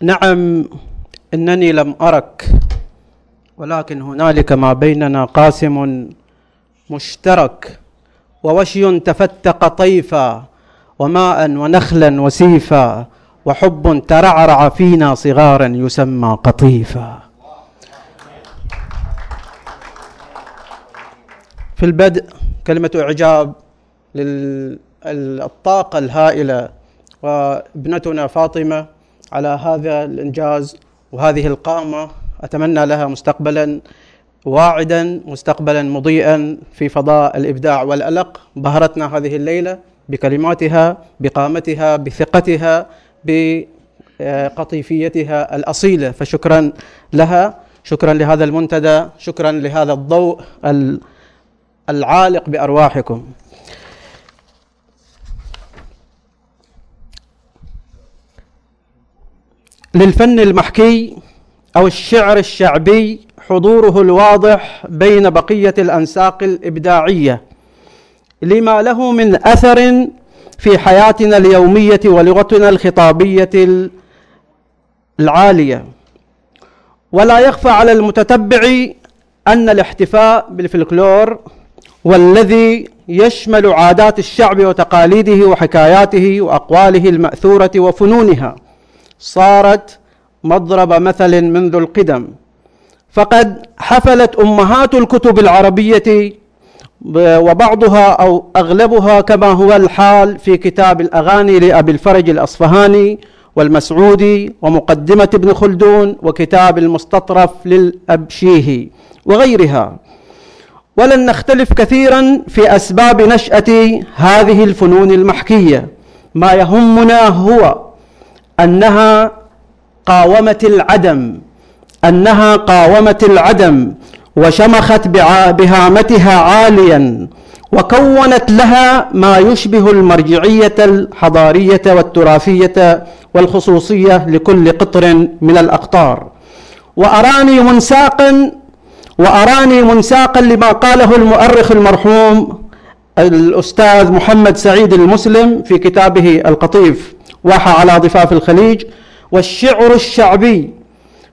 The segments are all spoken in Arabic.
نعم إنني لم أرك ولكن هنالك ما بيننا قاسم مشترك ووشي تفتق طيفا وماء ونخلا وسيفا وحب ترعرع فينا صغارا يسمى قطيفا. في البدء كلمة إعجاب للطاقة الهائلة وابنتنا فاطمة على هذا الإنجاز وهذه القامة. أتمنى لها مستقبلا واعدا مستقبلا مضيئا في فضاء الإبداع والألق. بهرتنا هذه الليلة بكلماتها بقامتها بثقتها بقطيفيتها الأصيلة. فشكرا لها شكرا لهذا المنتدى شكرا لهذا الضوء العالق بأرواحكم. للفن المحكي أو الشعر الشعبي حضوره الواضح بين بقية الأنساق الإبداعية لما له من أثر في حياتنا اليومية ولغتنا الخطابية العالية. ولا يخفى على المتتبع أن الاحتفاء بالفلكلور والذي يشمل عادات الشعب وتقاليده وحكاياته وأقواله المأثورة وفنونها. صارت مضرب مثل منذ القدم. فقد حفلت أمهات الكتب العربية وبعضها أو أغلبها كما هو الحال في كتاب الأغاني لأبي الفرج الأصفهاني والمسعودي ومقدمة ابن خلدون وكتاب المستطرف للأبشيهي وغيرها. ولن نختلف كثيرا في أسباب نشأة هذه الفنون المحكية. ما يهمنا هو أنها قاومت العدم أنها قاومت العدم وشمخت بهامتها عاليا وكونت لها ما يشبه المرجعية الحضارية والتراثية والخصوصية لكل قطر من الأقطار. وأراني منساقا وأراني منساقا لما قاله المؤرخ المرحوم الأستاذ محمد سعيد المسلم في كتابه القطيف. واحة على ضفاف الخليج والشعر الشعبي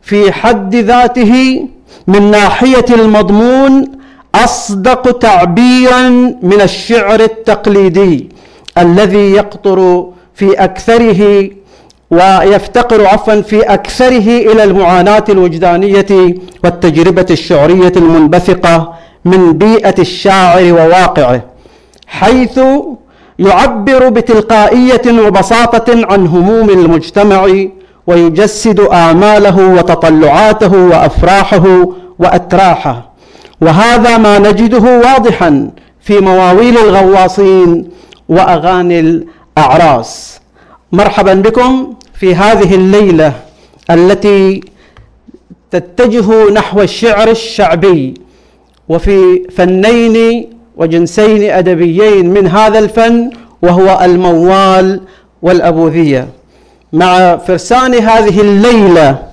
في حد ذاته من ناحية المضمون أصدق تعبيرا من الشعر التقليدي الذي يقطر في أكثره ويفتقر عفوا في أكثره إلى المعاناة الوجدانية والتجربة الشعرية المنبثقة من بيئة الشاعر وواقعه حيث يعبر بتلقائية وبساطة عن هموم المجتمع ويجسد آماله وتطلعاته وأفراحه وأتراحه. وهذا ما نجده واضحا في مواويل الغواصين وأغاني الأعراس. مرحبا بكم في هذه الليلة التي تتجه نحو الشعر الشعبي وفي فنين وجنسين أدبيين من هذا الفن وهو الموال والأبوذية. مع فرسان هذه الليلة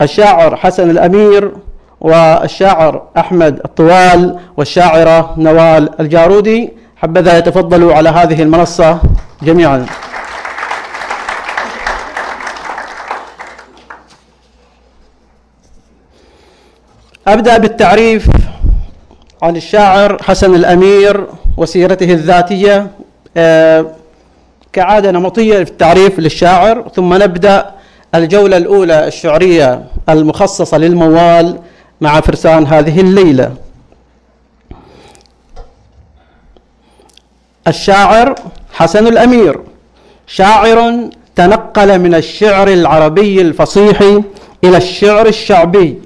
الشاعر حسن الأمير والشاعر أحمد الطوال والشاعرة نوال الجارودي حبذا يتفضلوا على هذه المنصة جميعا. أبدأ بالتعريف. عن الشاعر حسن الأمير وسيرته الذاتية آه، كعادة نمطية في التعريف للشاعر. ثم نبدأ الجولة الأولى الشعرية المخصصة للموال مع فرسان هذه الليلة. الشاعر حسن الأمير شاعر تنقل من الشعر العربي الفصيح إلى الشعر الشعبي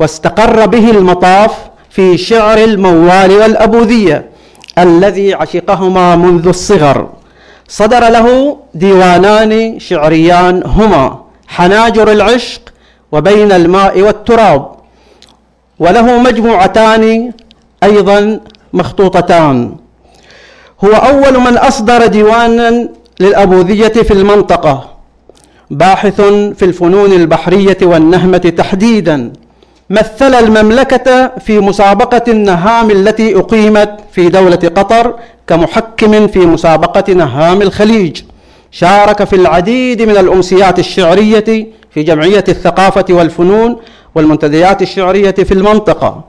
واستقر به المطاف في شعر الموال والأبوذية الذي عشقهما منذ الصغر. صدر له ديوانان شعريان هما حناجر العشق وبين الماء والتراب. وله مجموعتان أيضا مخطوطتان. هو أول من أصدر ديوانا للأبوذية في المنطقة باحث في الفنون البحرية والنهمة تحديدا. مثل المملكة في مسابقة النهام التي أقيمت في دولة قطر كمحكم في مسابقة نهام الخليج. شارك في العديد من الأمسيات الشعرية في جمعية الثقافة والفنون والمنتديات الشعرية في المنطقة.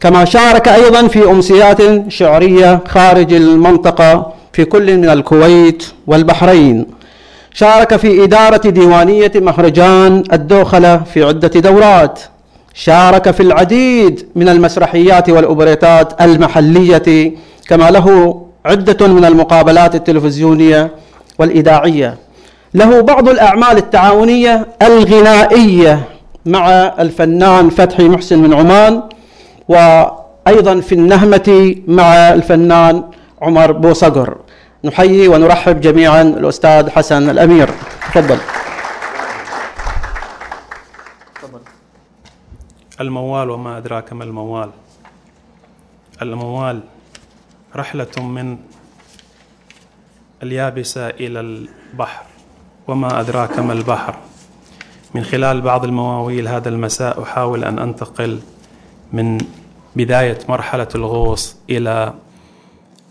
كما شارك أيضا في أمسيات شعرية خارج المنطقة في كل من الكويت والبحرين. شارك في إدارة ديوانية مهرجان الدوخلة في عدة دورات. شارك في العديد من المسرحيات والأوبريتات المحلية كما له عدة من المقابلات التلفزيونية والإذاعية. له بعض الأعمال التعاونية الغنائية مع الفنان فتحي محسن من عمان وأيضا في النهمة مع الفنان عمر بوصقر. نحيي ونرحب جميعا الأستاذ حسن الأمير. تفضل. الموال وما أدراك ما الموال. الموال رحلة من اليابسة إلى البحر وما أدراك ما البحر. من خلال بعض المواويل هذا المساء أحاول أن أنتقل من بداية مرحلة الغوص إلى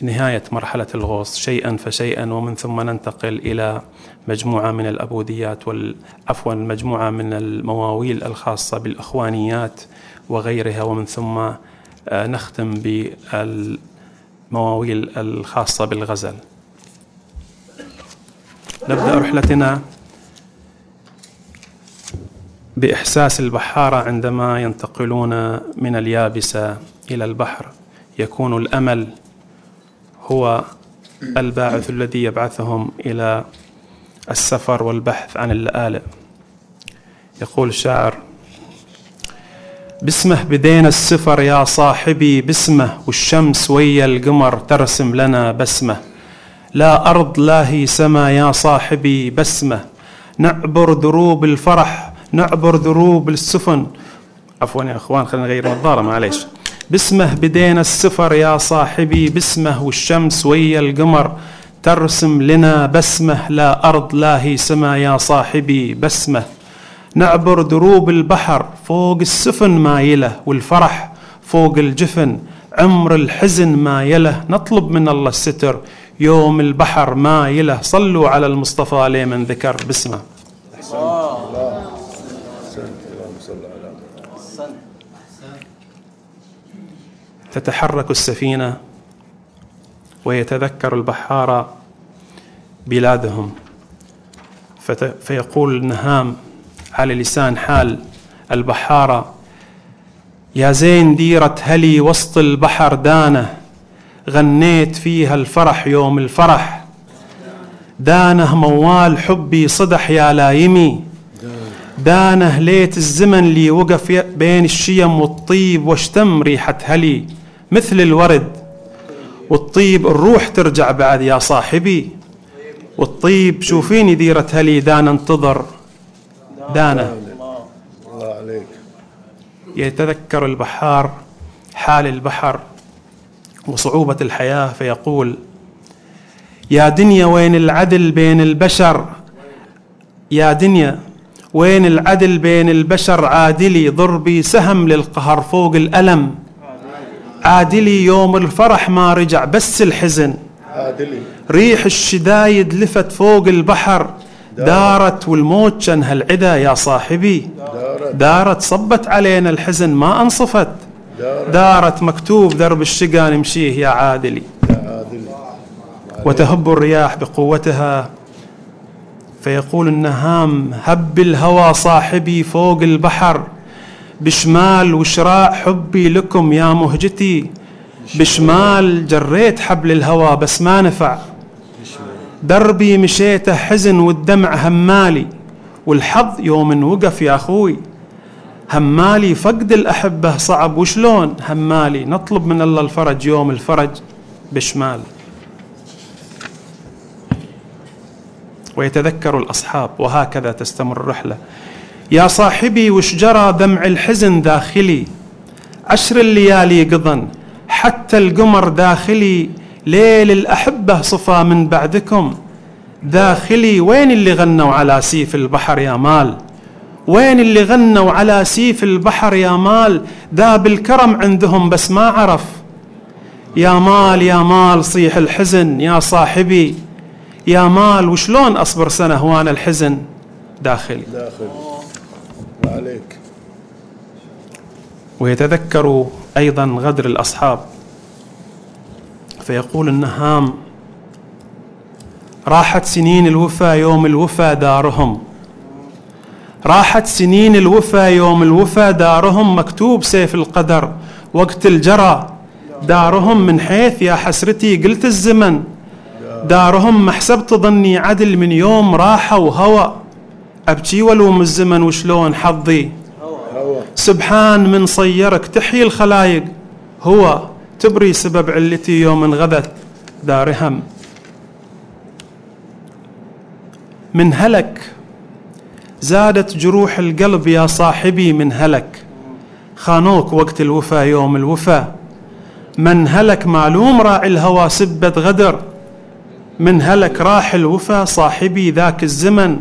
نهاية مرحلة الغوص شيئا فشيئا ومن ثم ننتقل إلى مجموعة من الأبوديات عفوا مجموعة من المواويل الخاصة بالإخوانيات وغيرها ومن ثم آه، نختم بالمواويل الخاصة بالغزل. نبدأ رحلتنا بإحساس البحارة عندما ينتقلون من اليابسة إلى البحر. يكون الأمل هو الباعث الذي يبعثهم إلى السفر والبحث عن اللآلئ. يقول الشاعر باسمه بدينا السفر يا صاحبي باسمه والشمس ويا القمر ترسم لنا بسمة. لا أرض لا هي سما يا صاحبي بسمة. نعبر دروب الفرح نعبر دروب السفن. عفوا يا إخوان خلينا نغير نظاره معليش. باسمه بدينا السفر يا صاحبي باسمه والشمس ويا القمر. ترسم لنا بسمه لا أرض لا هي سما يا صاحبي بسمه. نعبر دروب البحر فوق السفن مايله والفرح. فوق الجفن عمر الحزن مايله نطلب من الله الستر يوم البحر مايله صلوا على المصطفى لمن ذكر باسمه. تتحرك السفينة ويتذكر البحاره بلادهم. فيقول النهام على لسان حال البحاره يا زين ديرة هلي وسط البحر دانة غنيت فيها الفرح يوم الفرح. دانه موال حبي صدح يا لايمي. دانه ليت الزمن لي وقف بين الشيم والطيب واشتم ريحة هلي. مثل الورد. والطيب الروح ترجع بعد يا صاحبي. والطيب شوفيني ديرة هلي دانا انتظر دانا. الله عليك. يتذكر البحار حال البحر وصعوبة الحياة فيقول يا دنيا وين العدل بين البشر؟ يا دنيا وين العدل بين البشر؟ عادلي ضربي سهم للقهر فوق الألم. عادلي يوم الفرح ما رجع بس الحزن. عادلي. ريح الشدايد لفت فوق البحر. دارت. والموت شنها العدا يا صاحبي. دارت. صبت علينا الحزن ما انصفت. دارت. مكتوب درب الشقا نمشيه يا عادلي. وتهب الرياح بقوتها. فيقول النهام هب الهوى صاحبي فوق البحر. بشمال وشراع حبي لكم يا مهجتي. بشمال جريت حبل الهوى بس ما نفع. دربي مشيته حزن والدمع همالي والحظ يوم وقف يا أخوي. همالي فقد الأحبة صعب وشلون؟ همالي نطلب من الله الفرج يوم الفرج بشمال. ويتذكر الأصحاب وهكذا تستمر الرحلة. يا صاحبي وش جرى دمع الحزن داخلي؟ عشر الليالي قضن حتى القمر داخلي. ليل الأحبة صفى من بعدكم. داخلي وين اللي غنوا على سيف البحر يا مال؟ وين اللي غنوا على سيف البحر يا مال؟ داب الكرم عندهم بس ما عرف. يا مال يا مال صيح الحزن يا صاحبي. يا مال وشلون أصبر سنة وأنا الحزن؟ داخلي. داخل عليك. ويتذكر أيضا غدر الأصحاب. فيقول النهام راحت سنين الوفا يوم الوفا دارهم. راحت سنين الوفا يوم الوفا دارهم مكتوب سيف القدر وقت الجرى. دارهم من حيث يا حسرتي قلت الزمن. دارهم ما حسبت ظني عدل من يوم راحوا وهوى. أبكي ولوم الزمن وشلون حظي؟ سبحان من صيرك تحيي الخلايق. هو تبري سبب علتي يوم انغذت دارهم من هلك زادت جروح القلب يا صاحبي من هلك خانوك وقت الوفا يوم الوفا. من هلك معلوم راعي الهوى سبة غدر. من هلك راح الوفا صاحبي ذاك الزمن.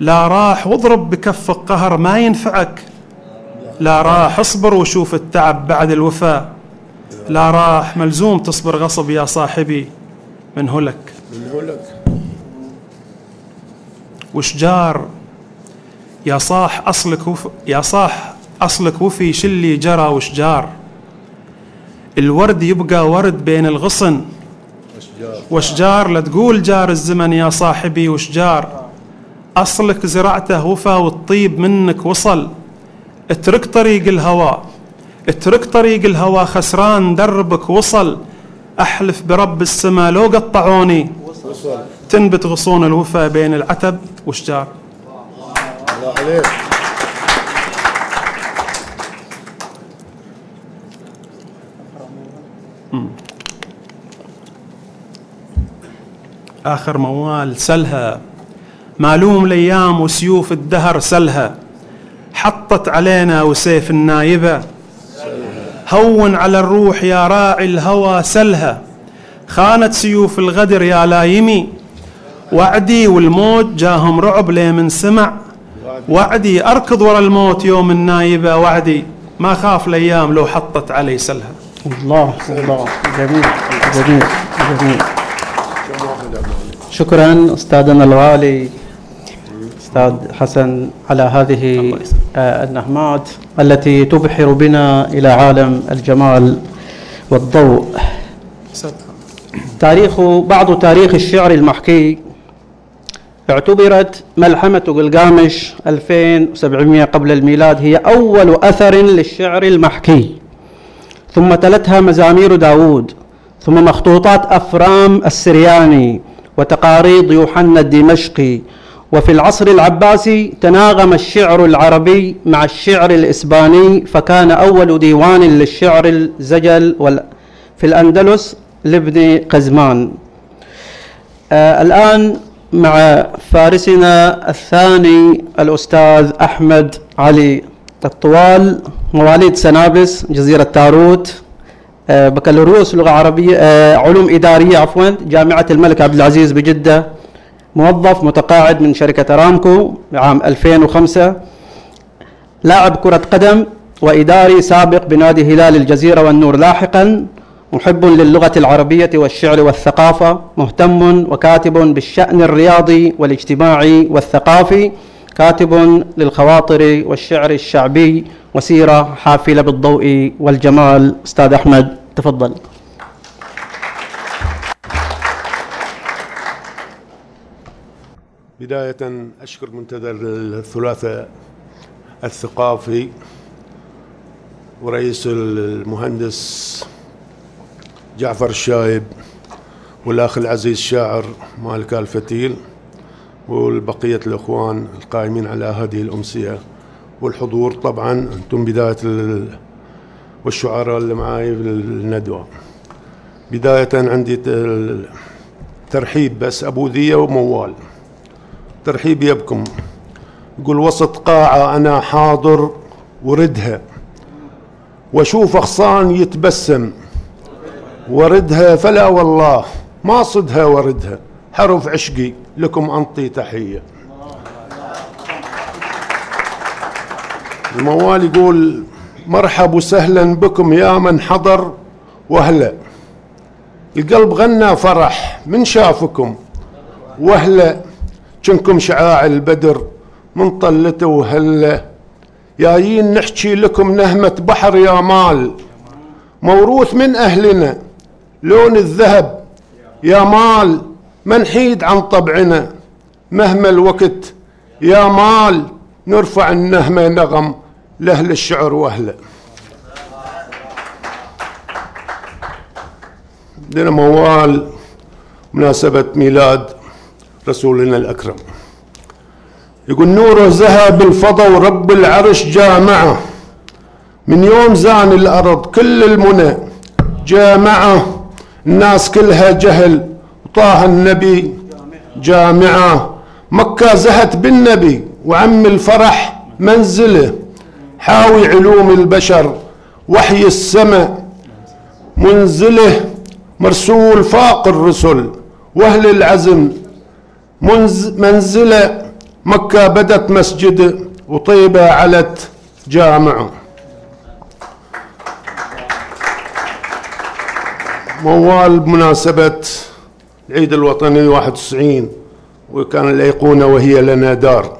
لا راح واضرب بكفك قهر ما ينفعك. لا راح اصبر وشوف التعب بعد الوفا لا راح ملزوم تصبر غصب يا صاحبي. من هلك. من هلك. وشجار يا صاح أصلك وف... يا صاح أصلك وفي شلي جرى وشجار الورد يبقى ورد بين الغصن. وشجار لا تقول جار الزمن يا صاحبي وشجار أصلك زرعته وفا والطيب منك وصل. اترك طريق الهوى اترك طريق الهوى خسران دربك وصل. أحلف برب السما لو قطعوني. وصل تنبت غصون الوفا بين العتب وشجار الله عليك. آخر موال سلها. معلوم الأيام وسيوف الدهر سلها. حطت علينا وسيف النايبة. هون على الروح يا راعي الهوى سلها. خانت سيوف الغدر يا لايمي. وعدي والموت جاهم رعب لي من سمع. وعدي أركض ورا الموت يوم النايبة. وعدي ما خاف الأيام لو حطت علي سلها. الله الله. جميل جميل جميل. شكرا أستاذنا الوالي. أستاذ حسن على هذه آه، النهمات التي تبحر بنا إلى عالم الجمال والضوء. تاريخ بعض تاريخ الشعر المحكي اعتبرت ملحمة قلقامش 2700 قبل الميلاد هي أول أثر للشعر المحكي. ثم تلتها مزامير داود ثم مخطوطات أفرام السرياني وتقاريض يوحنا الدمشقي وفي العصر العباسي تناغم الشعر العربي مع الشعر الإسباني فكان أول ديوان للشعر الزجل في الأندلس لابن قزمان. آه الآن مع فارسنا الثاني الأستاذ أحمد علي الطوال مواليد سنابس جزيرة تاروت. آه بكالوريوس لغة عربية آه علوم إدارية عفوا جامعة الملك عبد العزيز بجدة. موظف متقاعد من شركة أرامكو عام 2005 لاعب كرة قدم وإداري سابق بنادي هلال الجزيرة والنور لاحقا محب للغة العربية والشعر والثقافة مهتم وكاتب بالشأن الرياضي والاجتماعي والثقافي كاتب للخواطر والشعر الشعبي وسيرة حافلة بالضوء والجمال. أستاذ أحمد تفضل. بداية أشكر منتدى الثلاثاء الثقافي ورئيس المهندس جعفر الشايب والأخ العزيز الشاعر مالك الفتيل والبقية الأخوان القائمين على هذه الأمسية والحضور. طبعا أنتم بداية ال- والشعراء اللي معاي في الندوة. بداية عندي ترحيب بس أبو ذية وموال. ترحيب يبكم. يقول وسط قاعة أنا حاضر وردها. وأشوف أغصان يتبسم. وردها فلا والله ما صدها وردها. حرف عشقي لكم أنطي تحية. الموال يقول مرحب وسهلا بكم يا من حضر واهلا القلب غنى فرح من شافكم. وهلا. جنكم شعاع البدر من طلته وهلا جايين نحكي لكم نهمة بحر يا مال. موروث من أهلنا لون الذهب. يا مال ما نحيد عن طبعنا. مهما الوقت يا مال نرفع النهمة نغم لأهل الشعر وأهله. لنا موال مناسبة ميلاد. رسولنا الأكرم. يقول نوره زهى بالفضا ورب العرش جامعه من يوم زان الأرض كل المنى جامعه الناس كلها جهل. وطه النبي جامعه مكة زهت بالنبي وعم الفرح منزله. حاوي علوم البشر. وحي السماء منزله. مرسول فاق الرسل. وأهل العزم منز منزلة مكة بدت مسجد وطيبة علت جامع. موال بمناسبة العيد الوطني 91 وكان الأيقونة وهي لنا دار.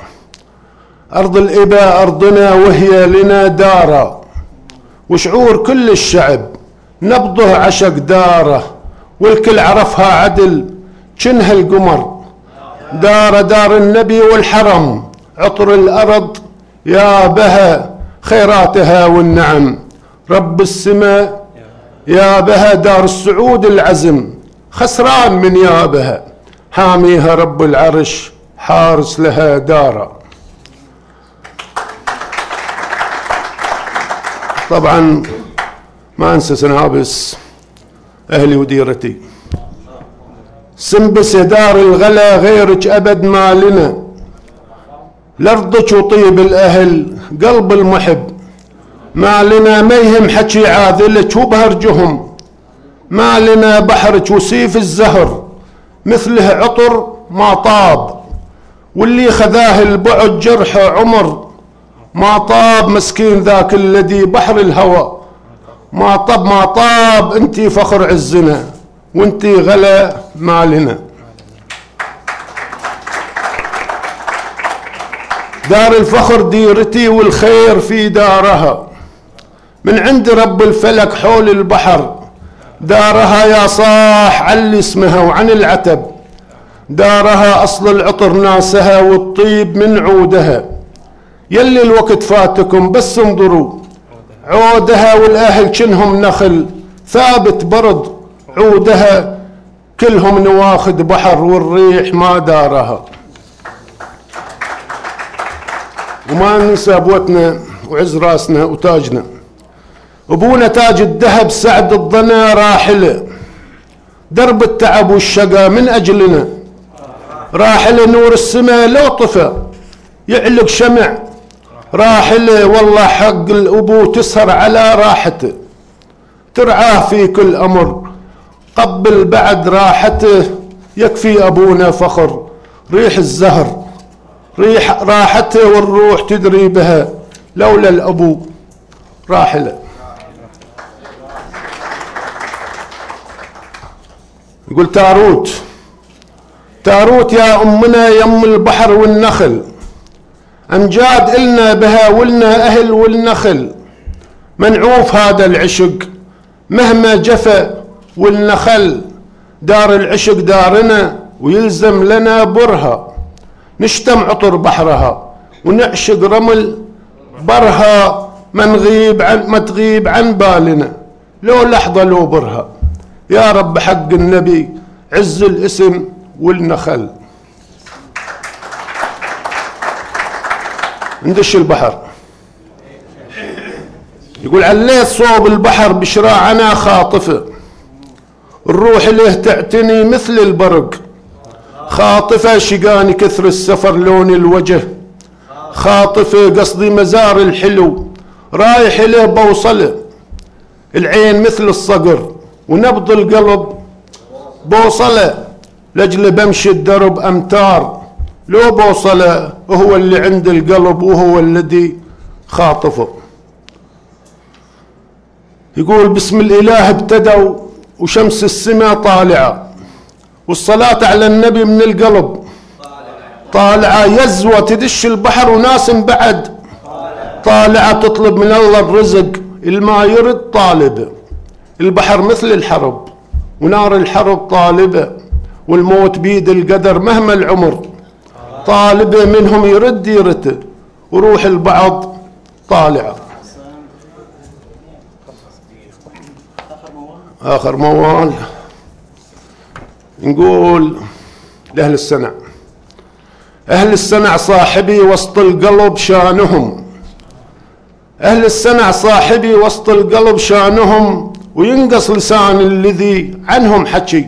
أرض الإباء أرضنا وهي لنا دارا وشعور كل الشعب نبضه عشق دارة والكل عرفها عدل شنها القمر. دار دار النبي والحرم. عطر الأرض يا بها خيراتها والنعم. رب السماء يا بها دار السعود العزم. خسران من يابها حاميها رب العرش حارس لها دارا. طبعا ما أنسى سنابس أهلي وديرتي. سنبس دار الغلا غيرك أبد ما لنا. لرضك وطيب الأهل قلب المحب. ما لنا ما يهم حكي عاذلك وبهرجهم. ما لنا بحرك وسيف الزهر. مثله عطر ما طاب. واللي خذاه البعد جرحه عمر. ما طاب مسكين ذاك الذي بحر الهوى. ما طب ما طاب انتي فخر عزنا. وانتي غلا مالنا دار الفخر ديرتي والخير في دارها. من عند رب الفلك حول البحر. دارها يا صاح علي اسمها وعن العتب. دارها أصل العطر ناسها والطيب من عودها. يلي الوقت فاتكم بس انظروا. عودها والأهل كنهم نخل. ثابت برد عودها كلهم نواخد بحر والريح ما دارها. وما ننسى أبوتنا وعز راسنا وتاجنا. أبونا تاج الذهب سعد الضنا راحله درب التعب والشقا من أجلنا. راحله نور السماء لو طفى يعلق شمع. راحله والله حق الأبو تسهر على راحته. ترعاه في كل أمر. قبل بعد راحته. يكفي أبونا فخر ريح الزهر ريح راحته والروح تدري بها. لولا الأبو راحلة. يقول تاروت تاروت يا أمنا يم البحر والنخل. امجاد إلنا بها ولنا أهل والنخل. منعوف هذا العشق مهما جفا والنخل دار العشق دارنا ويلزم لنا برها. نشتم عطر بحرها ونعشق رمل برها ما نغيب عن ما تغيب عن بالنا. لو لحظة لو برها. يا رب حق النبي عز الاسم والنخل. ندش البحر. يقول عليت صوب البحر بشراعنا خاطفه. الروح له تعتني مثل البرق؟ خاطفة شقاني كثر السفر لون الوجه. خاطفة قصدي مزار الحلو رايح له بوصله العين مثل الصقر ونبض القلب. بوصله لاجل بمشي الدرب أمتار. لو بوصله هو اللي عند القلب وهو الذي خاطفه. يقول بسم الإله ابتدوا وشمس السماء طالعة والصلاة على النبي من القلب. طالعة يزوة تدش البحر وناس بعد. طالعة تطلب من الله الرزق الما يرد طالب. البحر مثل الحرب ونار الحرب طالبة والموت بيد القدر مهما العمر. طالبة منهم يرد يرد وروح البعض طالعة. آخر موال. نقول لأهل السنع أهل السنع صاحبي وسط القلب شانهم. أهل السنع صاحبي وسط القلب شانهم وينقص لسان الذي عنهم حكي.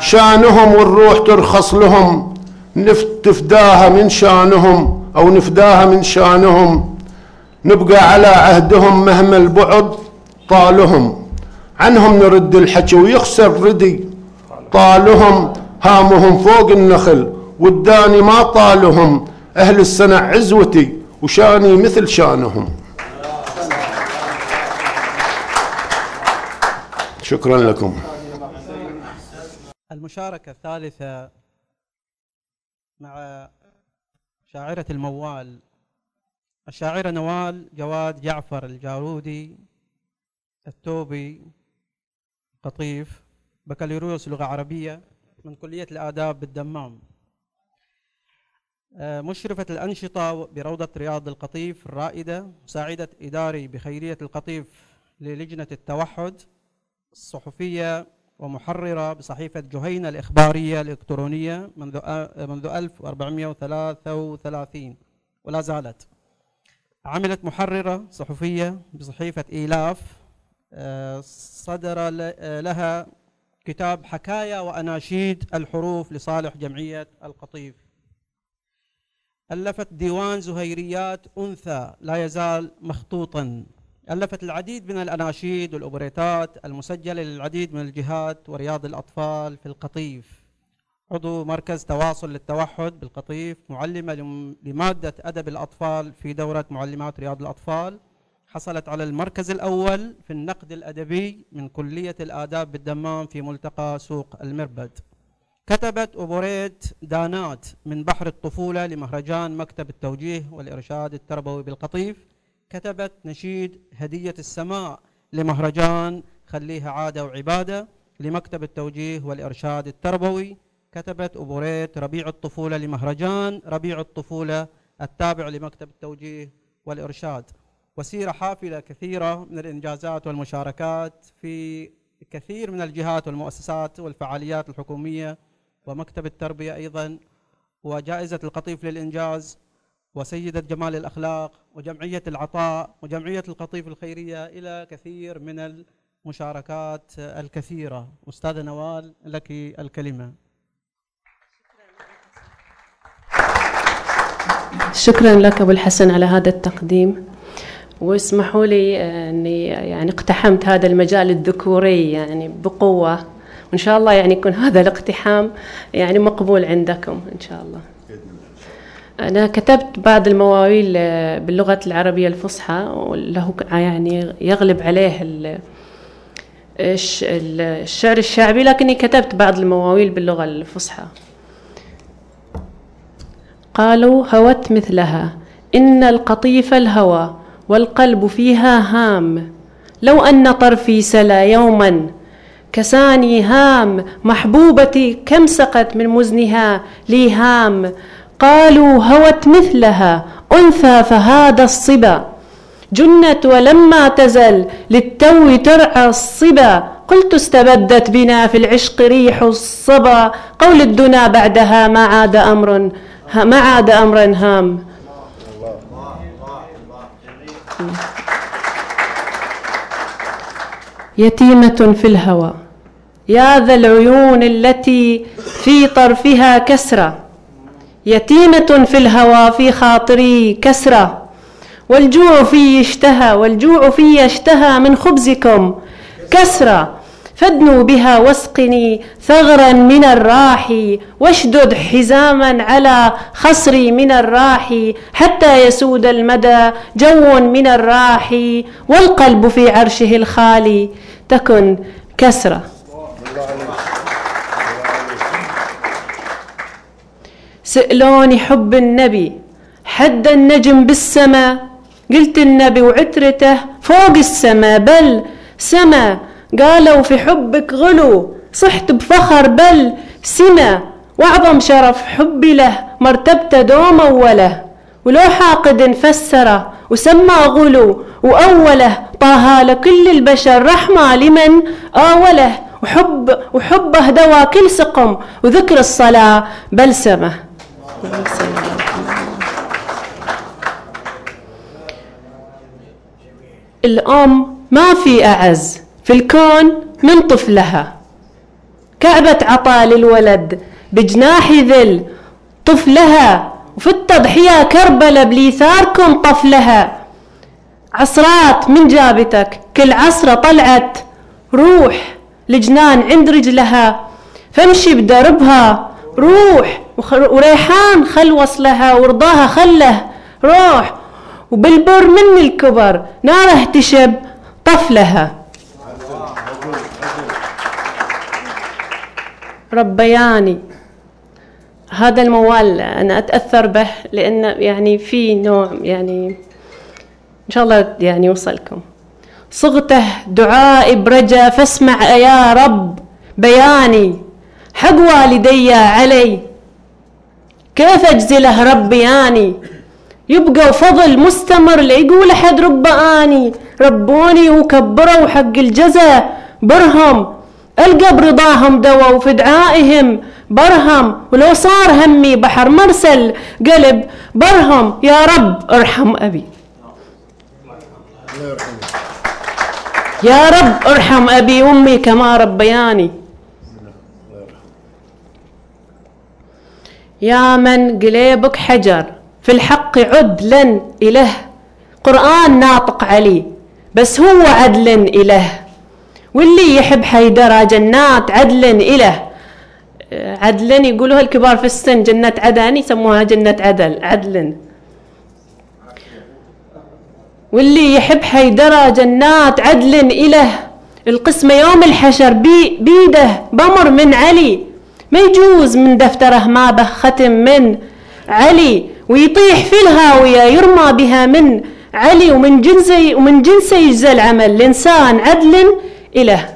شانهم والروح ترخص لهم. نفداها من شانهم أو نفداها من شانهم. نبقى على عهدهم مهما البعد طالهم. عنهم نرد الحكي ويخسر ردي. طالهم هامهم فوق النخل والداني ما طالهم. أهل السنة عزوتي وشاني مثل شانهم. شكرا لكم. المشاركة الثالثة مع شاعرة الموال. الشاعرة نوال جواد جعفر الجارودي التوبي. قطيف بكالوريوس لغة عربية من كلية الآداب بالدمام. آه، مشرفة الأنشطة بروضة رياض القطيف الرائدة مساعدة إداري بخيرية القطيف للجنة التوحد الصحفية ومحررة بصحيفة جهينة الإخبارية الإلكترونية منذ منذ 1433 ولا زالت. عملت محررة صحفية بصحيفة إيلاف صدر لها كتاب حكايا وأناشيد الحروف لصالح جمعية القطيف. ألفت ديوان زهيريات أنثى لا يزال مخطوطا. ألفت العديد من الأناشيد والأوبريتات المسجلة للعديد من الجهات ورياض الأطفال في القطيف. عضو مركز تواصل للتوحد بالقطيف معلمة لمادة أدب الأطفال في دورة معلمات رياض الأطفال. حصلت على المركز الأول في النقد الأدبي من كلية الآداب بالدمام في ملتقى سوق المربد. كتبت أوبوريت دانات من بحر الطفولة لمهرجان مكتب التوجيه والإرشاد التربوي بالقطيف. كتبت نشيد هدية السماء لمهرجان خليها عادة وعبادة لمكتب التوجيه والإرشاد التربوي. كتبت أبوريت ربيع الطفولة لمهرجان ربيع الطفولة التابع لمكتب التوجيه والإرشاد. وسيرة حافلة كثيرة من الإنجازات والمشاركات في كثير من الجهات والمؤسسات والفعاليات الحكومية ومكتب التربية أيضا وجائزة القطيف للإنجاز وسيدة جمال الأخلاق وجمعية العطاء وجمعية القطيف الخيرية إلى كثير من المشاركات الكثيرة. أستاذة نوال لك الكلمة. شكرا لك أبو الحسن على هذا التقديم. واسمحوا لي أني يعني اقتحمت هذا المجال الذكوري يعني بقوة. وإن شاء الله يعني يكون هذا الاقتحام يعني مقبول عندكم إن شاء الله. أنا كتبت بعض المواويل آه، باللغة العربية الفصحى وله يعني يغلب عليه الشعر الشعبي لكني كتبت بعض المواويل باللغة الفصحى. قالوا هوت مثلها. إن القطيف الهوى والقلب فيها هام. لو أن طرفي سلا يوما كساني هام. محبوبتي كم سقت من مزنها لي هام. قالوا هوت مثلها أنثى فهذا الصبا. جنت ولما تزل للتو ترعى الصبا. قلت استبدت بنا في العشق ريح الصبا. قول الدنا بعدها ما عاد أمر ما عاد أمرا هام. يتيمة في الهوى. يا ذا العيون التي في طرفها كسرة. يتيمة في الهوى في خاطري كسرة. والجوع في اشتهى والجوع في اشتهى من خبزكم. كسرة. فادنوا بها واسقني ثغرا من الراح واشدد حزاما على خصري من الراح حتى يسود المدى جو من الراح والقلب في عرشه الخالي. تكن كسرة. سألوني حب النبي حد النجم بالسما؟ قلت النبي وعترته فوق السما بل سما قالوا في حبك غلو صحت بفخر بل سما واعظم شرف حبي له مرتبته دوم اوله ولو حاقد فسره وسمى غلو وأوله طه لكل البشر رحمة لمن آوله. وحب وحبه دوا كل سقم وذكر الصلاة بلسمه الأم ما في أعز. في الكون من طفلها. كعبة عطاء للولد بجناح ذل طفلها وفي التضحية كربلة بليثاركم طفلها. عصرات من جابتك كل عصرة طلعت روح لجنان عند رجلها. فامشي بدربها روح وريحان خل وصلها ورضاها خله روح. وبالبر من الكبر ناره تشب طفلها. ربياني. هذا الموال أنا أتأثر به لأن يعني في نوع يعني إن شاء الله يعني يوصلكم صغته دعائي برجا فاسمع يا رب بياني. حق والدي علي. كيف أجزله ربياني يبقى فضل مستمر ليقول أحد رباني ربوني وكبروا حق الجزا برهم ألقى برضاهم دوا وفي دعائهم. برهم ولو صار همي بحر مرسل. قلب برهم يا رب ارحم أبي. يا رب ارحم أبي وأمي كما ربياني. يا من قليبك حجر. في الحق عدلا إله. قرآن ناطق عليه بس هو عدل إله. واللي يحب حيدرة جنات عدل إله. عدلا يقولوها الكبار في السن جنة عدن يسموها جنة عدل عدل. واللي يحب حيدرة جنات عدل إله. القسمة يوم الحشر بي بيده بمر من علي. ما يجوز من دفتره ما به ختم من علي. ويطيح في الهاوية يرمى بها من علي. ومن جنسه ومن جنسه يجزى العمل. الإنسان عدل إله.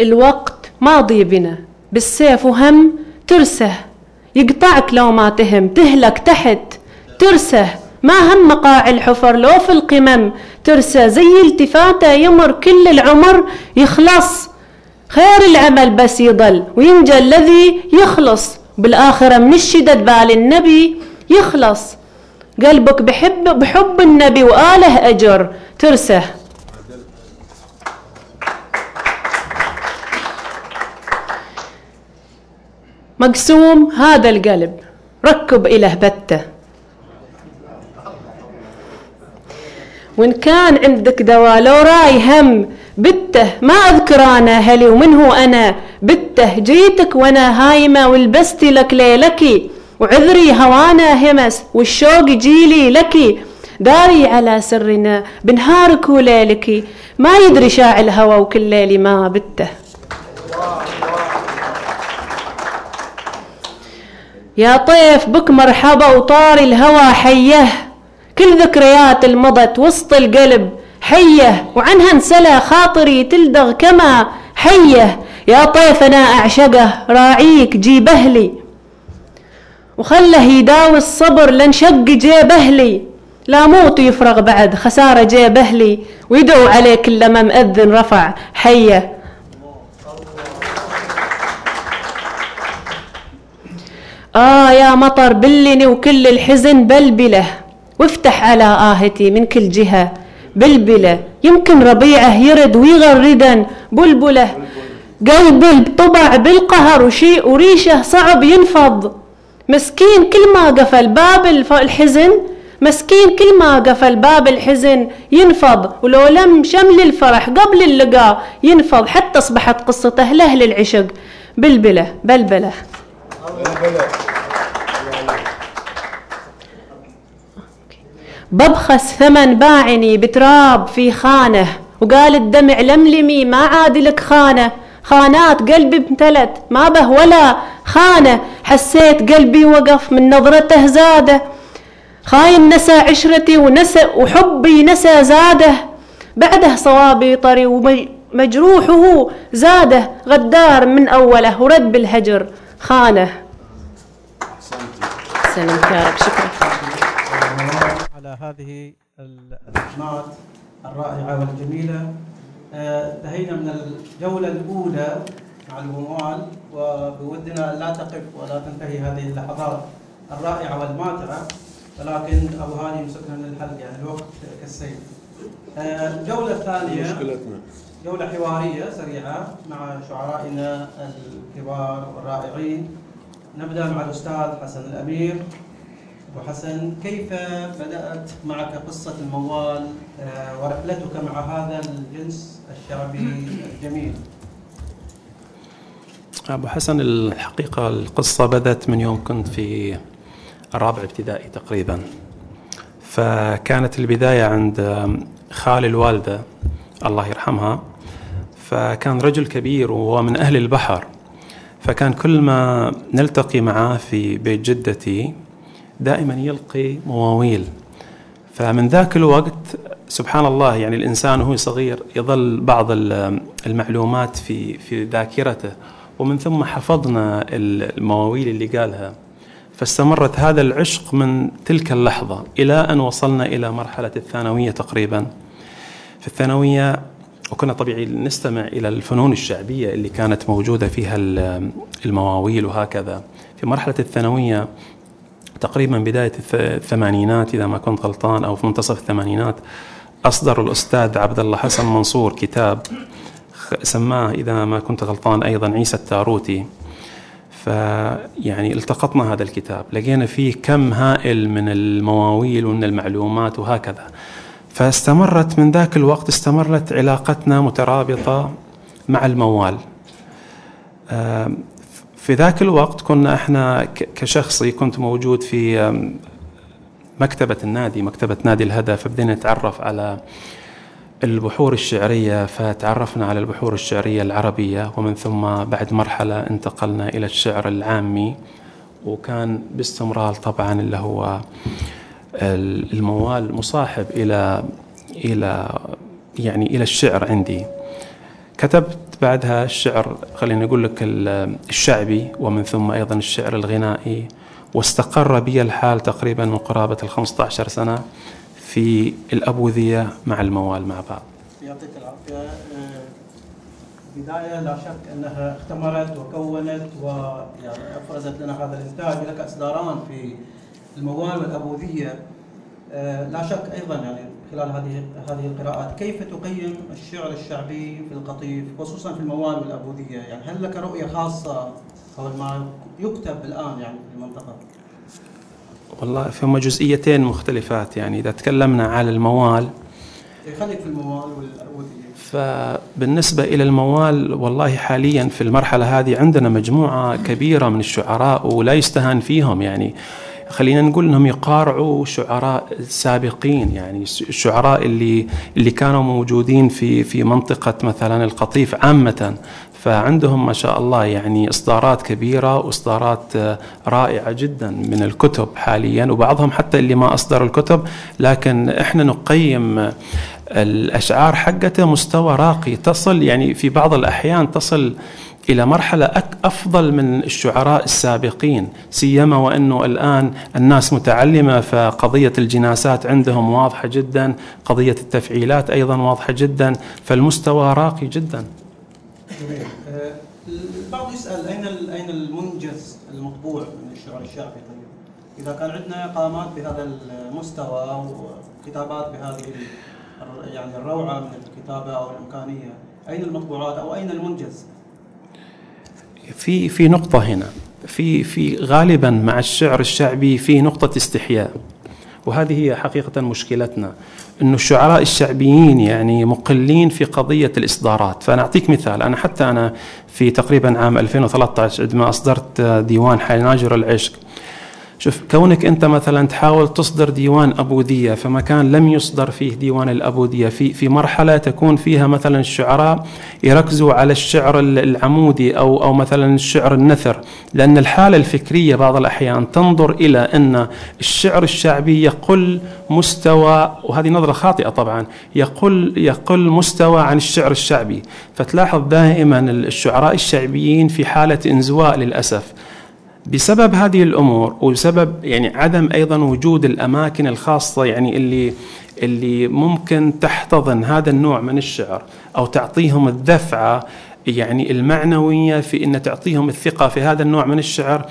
الوقت ماضي بنا. بالسيف وهم ترسه. يقطعك لو ما تهم. تهلك تحت. ترسه. ما هم مقاع الحفر لو في القمم. ترسى زي التفاته يمر كل العمر. يخلص. خير العمل بس يضل. وينجى الذي يخلص. بالآخرة من الشدد بال النبي. يخلص. قلبك بحب بحب النبي وآله أجر. ترسه. مقسوم هذا القلب. ركب إله بته وإن كان عندك دواء لو راي هم بته ما أذكر أنا هلي ومن هو أنا بته؟ جيتك وأنا هايمة ولبست لك ليلكي وعذري هوانا همس والشوق جيلي لك. داري على سرنا بنهارك وليلك. ما يدري شاع الهوى وكل ليلي ما بته. يا طيف بك مرحبا وطاري الهوى حية. كل ذكريات المضت وسط القلب حية. وعنها انسلى خاطري تلدغ كما حية. يا طيف أنا أعشقه راعيك جيب أهلي وخله يداوي الصبر لنشق جيب أهلي. لا موت يفرغ بعد خسارة جيب أهلي. ويدعو عليك لما مأذن رفع حية. آه يا مطر بلني وكل الحزن بلبلة. وافتح على آهتي من كل جهة بلبلة. يمكن ربيعه يرد ويغردا بلبلة. قلبي طبع بالقهر وشيء وريشه صعب ينفض. مسكين كل ما قفل باب الحزن مسكين كل ما قفل باب الحزن. ينفض ولو لم شمل الفرح قبل اللقاء ينفض حتى أصبحت قصته لأهل العشق. بلبلة بلبلة. ببخس ثمن باعني بتراب في خانة وقال الدمع لملمي ما عاد لك خانة. خانات قلبي امتلت. ما به ولا خانة. حسيت قلبي وقف من نظرته زاده. خاين نسى عشرتي ونسى وحبي نسى زاده. بعده صوابي طري ومجروحه زاده. غدار من أوله ورد بالهجر خانه. سلمت يا رب شكرا. على هذه النقمات الرائعة والجميلة. انتهينا من الجولة الأولى مع الموال وبودنا لا تقف ولا تنتهي هذه اللحظات الرائعة والماتعة. ولكن أبو هاني مسكنا من الحلقة يعني الوقت كالسيف. آه، الجولة الثانية مشكلتنا. جولة حوارية سريعة مع شعرائنا الكبار والرائعين. نبدأ مع الأستاذ حسن الأمير. أبو حسن كيف بدأت معك قصة الموال آه، ورحلتك مع هذا الجنس الشعبي الجميل؟ أبو حسن الحقيقة القصة بدأت من يوم كنت في الرابع ابتدائي تقريبا. فكانت البداية عند خال الوالدة الله يرحمها. فكان رجل كبير وهو من أهل البحر. فكان كل ما نلتقي معاه في بيت جدتي دائما يلقي مواويل. فمن ذاك الوقت سبحان الله يعني الإنسان وهو صغير يظل بعض المعلومات في في ذاكرته ومن ثم حفظنا المواويل اللي قالها. فاستمرت هذا العشق من تلك اللحظة إلى أن وصلنا إلى مرحلة الثانوية تقريبا. في الثانوية وكنا طبيعي نستمع إلى الفنون الشعبية اللي كانت موجودة فيها المواويل وهكذا. في مرحلة الثانوية تقريبا بداية الثمانينات إذا ما كنت غلطان أو في منتصف الثمانينات أصدر الأستاذ عبد الله حسن منصور كتاب سماه إذا ما كنت غلطان أيضا عيسى التاروتي. فيعني التقطنا هذا الكتاب لقينا فيه كم هائل من المواويل ومن المعلومات وهكذا. فاستمرت من ذاك الوقت استمرت علاقتنا مترابطة مع الموال. في ذاك الوقت كنا إحنا كشخصي كنت موجود في مكتبة النادي مكتبة نادي الهدى فبدينا نتعرف على البحور الشعرية فتعرفنا على البحور الشعرية العربية ومن ثم بعد مرحلة انتقلنا إلى الشعر العامي وكان باستمرار طبعا اللي هو الموال مصاحب إلى إلى يعني إلى الشعر عندي. كتبت بعدها الشعر خليني أقول لك الشعبي ومن ثم أيضا الشعر الغنائي. واستقر بي الحال تقريبا من قرابة ال 15 سنة في الأبوذية مع الموال مع بعض. يعطيك العافية. بداية لا شك أنها اختمرت وكونت ويعني أفرزت لنا هذا الإنتاج لك إصداران في الموال والأبوذية. آه، لا شك أيضا يعني خلال هذه هذه القراءات كيف تقيم الشعر الشعبي في القطيف خصوصا في الموال والأبوذية يعني هل لك رؤية خاصة حول ما يكتب الآن يعني في المنطقة؟ والله فهم جزئيتين مختلفات. يعني إذا تكلمنا على الموال إيه، خليك في الموال والأبوذية. فبالنسبة إلى الموال والله حاليا في المرحلة هذه عندنا مجموعة كبيرة من الشعراء ولا يستهان فيهم. يعني خلينا نقول إنهم يقارعوا شعراء سابقين يعني الشعراء اللي اللي كانوا موجودين في في منطقة مثلا القطيف عامة. فعندهم ما شاء الله يعني إصدارات كبيرة وإصدارات رائعة جدا من الكتب حاليا وبعضهم حتى اللي ما اصدر الكتب لكن إحنا نقيم الأشعار حقته مستوى راقي تصل يعني في بعض الأحيان تصل إلى مرحلة أفضل من الشعراء السابقين سيما وأنه الآن الناس متعلمة فقضية الجناسات عندهم واضحة جدا قضية التفعيلات أيضا واضحة جدا فالمستوى راقي جدا. البعض يسأل أين أين المنجز المطبوع من الشعر الشعبي؟ طيب إذا كان عندنا قامات بهذا المستوى وكتابات بهذه يعني الروعة من الكتابة أو الإمكانية أين المطبوعات أو أين المنجز؟ في في نقطة هنا. في في غالبا مع الشعر الشعبي في نقطة استحياء. وهذه هي حقيقة مشكلتنا أن الشعراء الشعبيين يعني مقلين في قضية الإصدارات. فأنا أعطيك مثال. أنا حتى أنا في تقريبا عام 2013 عندما أصدرت ديوان حناجر العشق شوف كونك أنت مثلا تحاول تصدر ديوان ابوديه في مكان لم يصدر فيه ديوان الابوديه في في مرحلة تكون فيها مثلا الشعراء يركزوا على الشعر العمودي أو أو مثلا الشعر النثر لأن الحالة الفكرية بعض الأحيان تنظر إلى أن الشعر الشعبي يقل مستوى وهذه نظرة خاطئة طبعا يقل يقل مستوى عن الشعر الشعبي. فتلاحظ دائما الشعراء الشعبيين في حالة إنزواء للأسف. بسبب هذه الأمور وبسبب يعني عدم أيضا وجود الأماكن الخاصة يعني اللي اللي ممكن تحتضن هذا النوع من الشعر أو تعطيهم الدفعة يعني المعنوية في إن تعطيهم الثقة في هذا النوع من الشعر.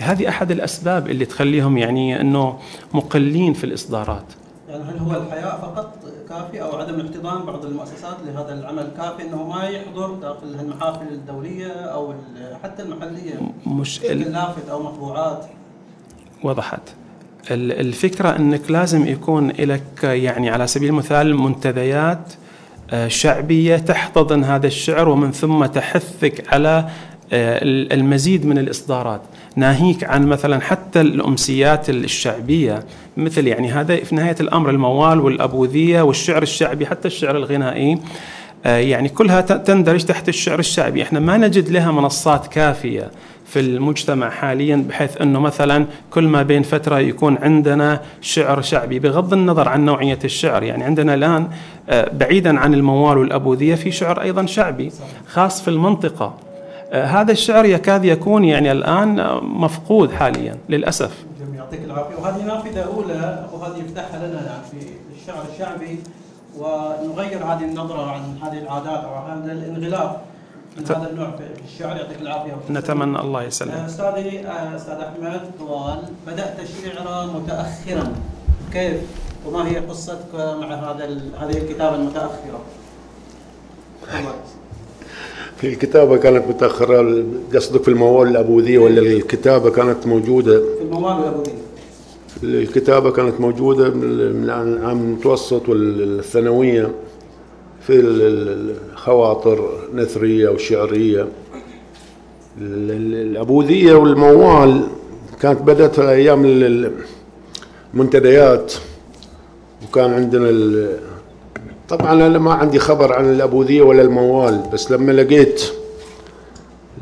هذه أحد الأسباب اللي تخليهم يعني إنه مقلين في الإصدارات. يعني هل هو الحياء فقط كافي أو عدم احتضان بعض المؤسسات لهذا العمل. كافي إنه ما يحضر داخل المحافل الدولية أو حتى المحلية. مش لافت أو مطبوعات. وضحت. الفكرة إنك لازم يكون لك يعني على سبيل المثال منتديات آه، شعبية تحتضن هذا الشعر ومن ثم تحثك على المزيد من الإصدارات. ناهيك عن مثلا حتى الأمسيات الشعبية مثل يعني هذا في نهاية الأمر الموال والأبوذية والشعر الشعبي حتى الشعر الغنائي. آه، يعني كلها تندرج تحت الشعر الشعبي. إحنا ما نجد لها منصات كافية في المجتمع حاليا بحيث إنه مثلا كل ما بين فترة يكون عندنا شعر شعبي بغض النظر عن نوعية الشعر. يعني عندنا الآن آه، بعيدا عن الموال والأبوذية في شعر أيضا شعبي خاص في المنطقة. آه، هذا الشعر يكاد يكون يعني الآن مفقود حاليا للأسف. يعطيك العافية. وهذه نافذة أولى وهذه يفتحها لنا يعني في الشعر الشعبي ونغير هذه النظرة عن هذه العادات أو هذا الانغلاق من هذا النوع في الشعر. يعطيك العافية. نتمنى الله يسلمك. آه، أستاذي آه، أستاذ أحمد طوال بدأت الشعر متاخرا. كيف؟ وما هي قصتك مع هذا هذه الكتابة المتأخرة؟ في الكتابة كانت متأخرة قصدك في الموال الأبوذية ولا الكتابة كانت موجودة؟ في الموال الأبوذية. الكتابة كانت موجودة من العام المتوسط والثانوية في الخواطر نثرية وشعرية. الأبوذية والموال كانت بدأت في أيام المنتديات. وكان عندنا طبعا أنا ما عندي خبر عن الأبوذية ولا الموال بس لما لقيت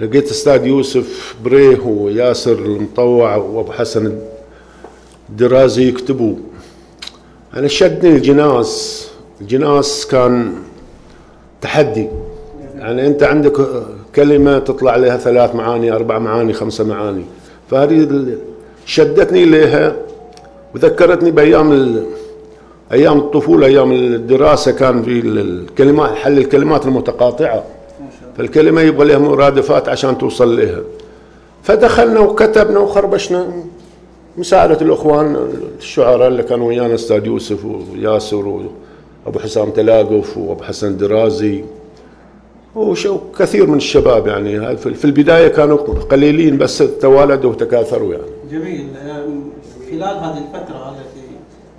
لقيت أستاذ يوسف بريه وياسر المطوع وأبو حسن الدرازي يكتبوا. أنا شدني الجناس الجناس كان تحدي. يعني أنت عندك كلمة تطلع لها ثلاث معاني أربع معاني خمسة معاني. فهذه شدتني إليها وذكرتني بأيام أيام الطفولة أيام الدراسة كان في الكلمات حل الكلمات المتقاطعة. فالكلمة يبغى لها مرادفات عشان توصل لها. فدخلنا وكتبنا وخربشنا. مساعدة الأخوان الشعراء اللي كانوا ويانا أستاذ يوسف وياسر وأبو حسام تلاقف وأبو حسن درازي. وكثير من الشباب يعني. في البداية كانوا قليلين بس توالدوا وتكاثروا يعني. جميل. خلال هذه الفترة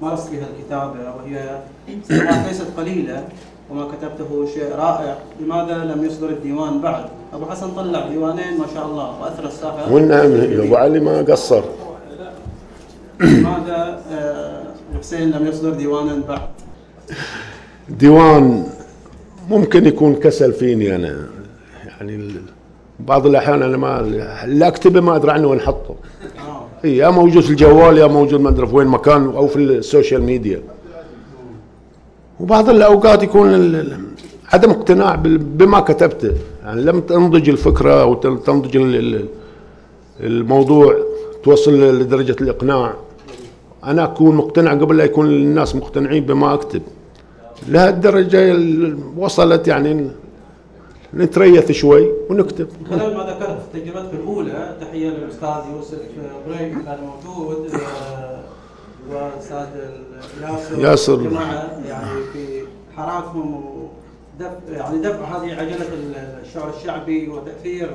مارست بها الكتابة وهي سنوات ليست قليلة وما كتبته شيء رائع لماذا لم يصدر الديوان بعد؟ أبو حسن طلع ديوانين ما شاء الله وأثر الساحة. والنعم أبو علي ما قصر. لماذا آه، حسين لم يصدر ديوانا بعد؟ ديوان ممكن يكون كسل فيني أنا. يعني بعض الأحيان أنا ما لا أكتبه ما أدري عنه وين حطه إي يا موجود في الجوال يا موجود ما أدري في وين مكان أو في ال social media. وبعض الأوقات يكون عدم اقتناع بما كتبته. يعني لم تنضج الفكرة أو تنضج الموضوع توصل لدرجة الإقناع. أنا أكون مقتنع قبل لا يكون الناس مقتنعين بما أكتب. لهالدرجة وصلت يعني نتريث شوي ونكتب. خلال ما ذكرت تجربتك الأولى تحية للأستاذ يوسف بريك كان موجود آه، واستاذ ياسر ياسر. يعني في حراكهم ودفع يعني دفع هذه عجلة الشعر الشعبي وتأثير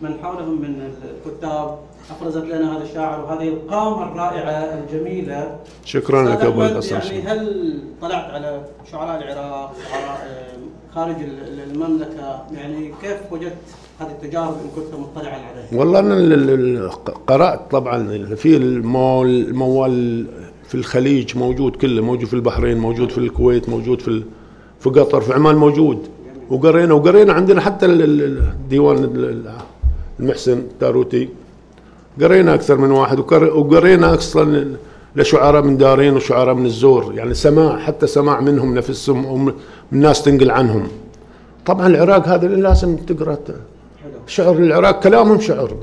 من حولهم من الكتاب. أفرزت لنا هذا الشاعر وهذه القامة الرائعة الجميلة. شكرا لك أبو يعني هل طلعت على شعراء العراق شعراء خارج المملكة. يعني كيف وجدت هذه التجارب إن كنت مطلعا عليها؟ والله أنا قرأت طبعا في المول الموال في الخليج موجود كله موجود في البحرين موجود في الكويت موجود في في قطر في عمان موجود. وقرينا وقرينا عندنا حتى ال- ال- ال- ديوان ال- ال- المحسن التاروتي قرينا أكثر من واحد وقر- وقرينا أصلا لشعراء من دارين وشعراء من الزور يعني سماع حتى سماع منهم نفسهم ومن الناس تنقل عنهم. طبعا العراق هذا لازم تقرأ شعر العراق كلامهم شعر.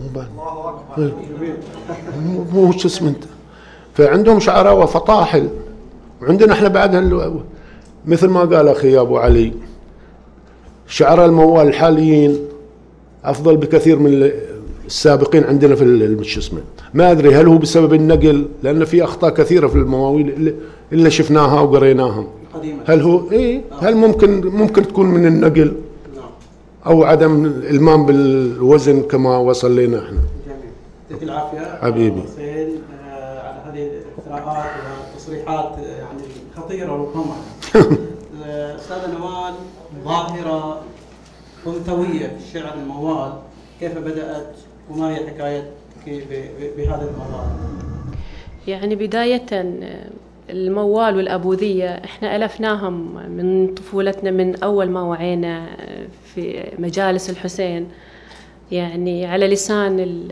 مو شو اسمه أنت. فعندهم شعراء وفطاحل. وعندنا إحنا بعد مثل ما قال أخي أبو علي شعراء الموال الحاليين أفضل بكثير من السابقين عندنا في شو اسمه. ما أدري هل هو بسبب النقل لأن في أخطاء كثيرة في المواويل اللي, اللي شفناها وقريناها. هل هو اي هل ممكن ممكن تكون من النقل؟ نعم. أو عدم الإلمام بالوزن كما وصل لنا إحنا. جميل. يعطيك العافية. حبيبي. حسين آه، على هذه الاقتراحات والتصريحات آه، يعني خطيرة ربما آه، أستاذ نوال ظاهرة انثويه في الشعر الموال كيف بدأت وما هي حكايتك بهذا الموال؟ يعني بداية آه، الموال والأبوذية إحنا ألفناهم من طفولتنا من أول ما وعينا آه، في مجالس الحسين يعني على لسان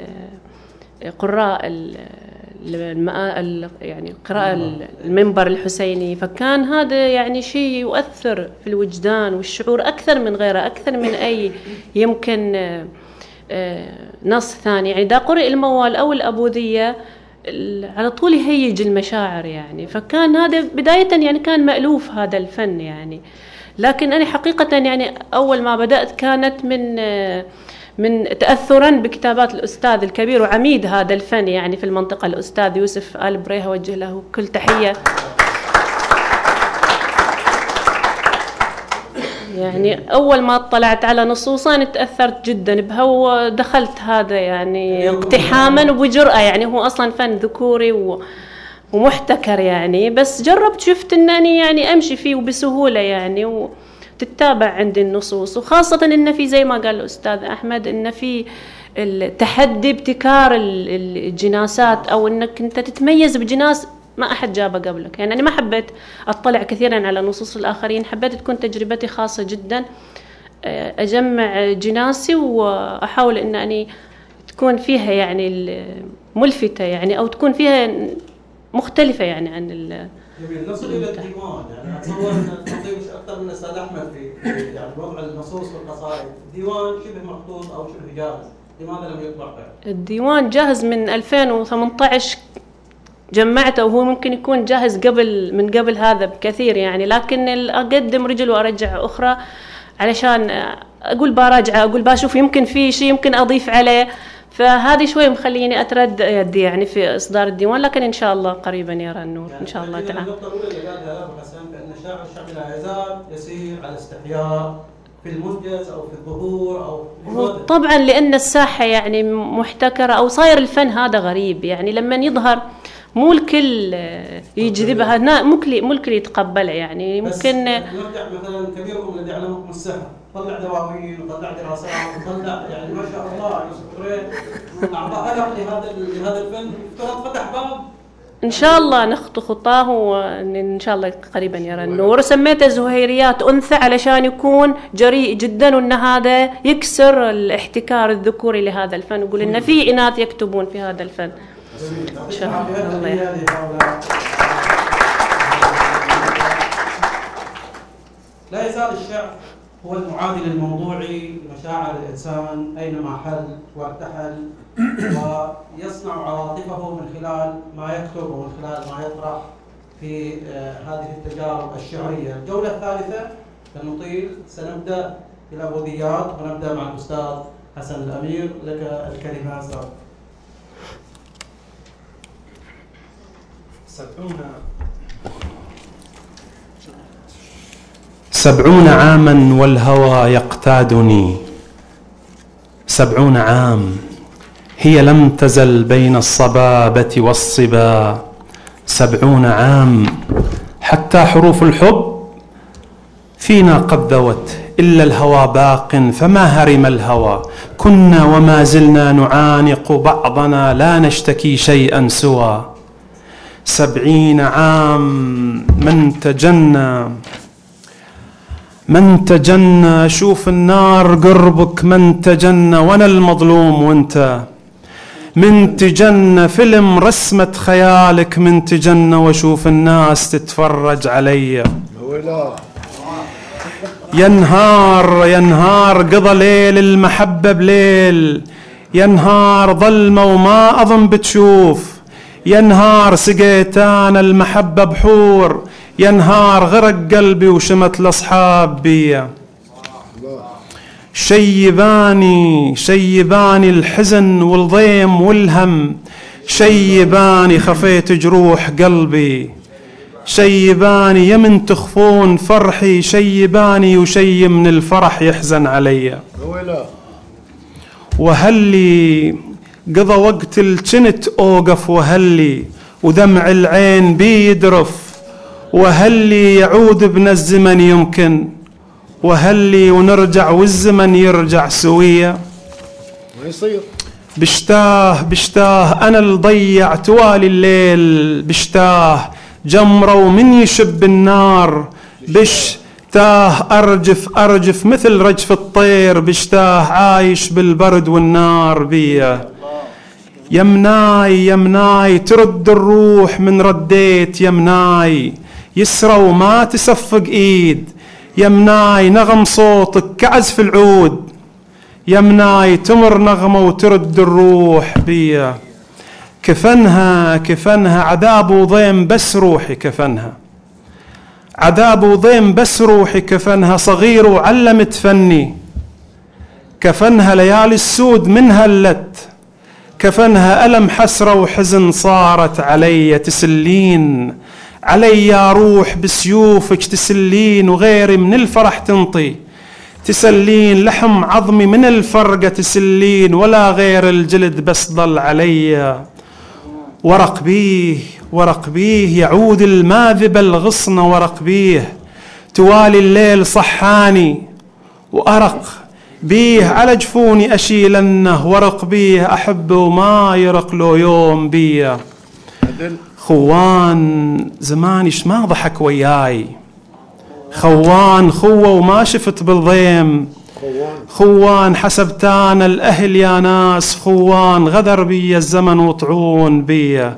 آه، قراء يعني قراءة المنبر الحسيني فكان هذا يعني شيء يؤثر في الوجدان والشعور أكثر من غيره أكثر من أي يمكن نص ثاني. يعني إذا قرئ الموال أو الأبوذية ال- على طول يهيج المشاعر يعني. فكان هذا بداية يعني كان مألوف هذا الفن يعني. لكن أنا حقيقة يعني أول ما بدأت كانت من من تأثرا بكتابات الأستاذ الكبير وعميد هذا الفن يعني في المنطقة. الأستاذ يوسف آل بريه أوجه له كل تحية. يعني أول ما اطلعت على نصوصا تأثرت جدا بها ودخلت هذا يعني اقتحاما وبجرأة يعني هو أصلا فن ذكوري و ومحتكر يعني. بس جربت شفت انني يعني أمشي فيه وبسهولة يعني وتتابع عندي النصوص. وخاصة إن في زي ما قال الأستاذ أحمد إن في التحدي ابتكار ال- ال- الجناسات أو إنك أنت تتميز بجناس ما أحد جابه قبلك. يعني أنا ما حبيت أطلع كثيرا على نصوص الآخرين حبيت تكون تجربتي خاصة جدا. آه، أجمع جناسي وأحاول إن أني تكون فيها يعني ملفته يعني أو تكون فيها مختلفة يعني عن ال- جميل نصل إلى الديوان يعني أتصور إن مش أكثر من الاستاذ أحمد في يعني وضع النصوص والقصائد، الديوان شبه مخطوط أو شبه جاهز، لماذا لم يطبع بعد؟ الديوان جاهز من 2018 جمعته وهو ممكن يكون جاهز قبل من قبل هذا بكثير يعني لكن أقدم رجل وأرجع أخرى علشان أقول براجعه أقول بشوف يمكن في شيء يمكن أضيف عليه. فهذه شوي مخليني أتردد يعني في إصدار الديوان لكن إن شاء الله قريبا يرى النور إن شاء الله يعني تعالى. النقطة الأولى اللي قالها أبو حسن بأن الشاعر الشعبي لا يزال يسير على استحياء في المنجز أو في الظهور أو في. طبعا لأن الساحة يعني محتكرة أو صاير الفن هذا غريب. يعني لما يظهر مو الكل آه، يجذبها. مو الكل مو الكل يتقبله يعني بس ممكن آه، نرجع مثلا كبيركم الذي علمكم السحر. طلع دواوين وطلع دراسات وطلع يعني ما شاء الله يوسف اعطى الم لهذا لهذا الفن. افترض فتح باب. إن شاء الله نخطو خطاه وإن شاء الله قريبا يرى النور. سميته زهيريات أنثى علشان يكون جريء جدا وإن هذا يكسر الاحتكار الذكوري لهذا الفن. ويقول إن في إناث يكتبون في هذا الفن. الله. لا يزال الشعر هو المعادل الموضوعي لمشاعر الإنسان أينما حل وارتحل ويصنع عواطفه من خلال ما يكتب ومن خلال ما يطرح في آه، هذه التجارب الشعرية، الجولة الثالثة سنطيل سنبدأ بالأبوذيات ونبدأ مع الأستاذ حسن الأمير لك الكلمة أستاذ. سبعون سبعون عاما والهوى يقتادني. سبعون عام هي لم تزل بين الصبابة والصبا. سبعون عام حتى حروف الحب فينا قد ذوت. إلا الهوى باق فما هرم الهوى. كنا وما زلنا نعانق بعضنا لا نشتكي شيئا سوى. سبعين عام من تجنى من تجنى شوف النار قربك من تجنى وأنا المظلوم وأنت. من تجنى فيلم رسمة خيالك من تجنى وأشوف الناس تتفرج علي. ينهار ينهار قضى ليل المحبة بليل. ينهار ظلمة وما أظن بتشوف. ينهار سقيت أنا المحبة بحور ينهار غرق قلبي وشمت الأصحاب بيا شيباني شيباني الحزن والضيم والهم شيباني خفيت جروح قلبي. شيباني يمن تخفون فرحي شيباني وشي من الفرح يحزن علي. وهلي قضى وقت الجنت أوقف وهلي ودمع العين بيدرف. وهلي يعود ابن الزمن يمكن وهلي ونرجع والزمن يرجع سوية. ما يصير بشتاه بشتاه أنا اللي ضيعت والي الليل. بشتاه جمرة ومن يشب النار. بشتاه أرجف أرجف مثل رجف الطير. بشتاه عايش بالبرد والنار بيه يمناي يمناي ترد الروح من رديت يمناي. يسرى وما تصفق إيد. يمناي نغم صوتك كعزف العود. يمناي تمر نغمة وترد الروح بيا. كفنها كفنها عذاب وضيم بس روحي كفنها. عذاب وضيم بس روحي كفنها صغير وعلمت فني. كفنها ليالي السود من هلت. كفنها ألم حسرة وحزن صارت علي تسلين. علي يا روح بسيوفك تسلين وغيري من الفرح تنطي. تسلين لحم عظمي من الفرقة تسلين ولا غير الجلد بس ضل علي. ورق بيه ورق بيه يعود الماذب الغصن ورق بيه. توالي الليل صحاني وأرق بيه على جفوني أشيلنه ورق بيه أحبه وما يرق له يوم بيه. خوان زمانيش ما ضحك وياي. خوان خوة وما شفت بالضيم. خوان. حسبتان الأهل يا ناس. خوان غدر بي الزمن وطعون بي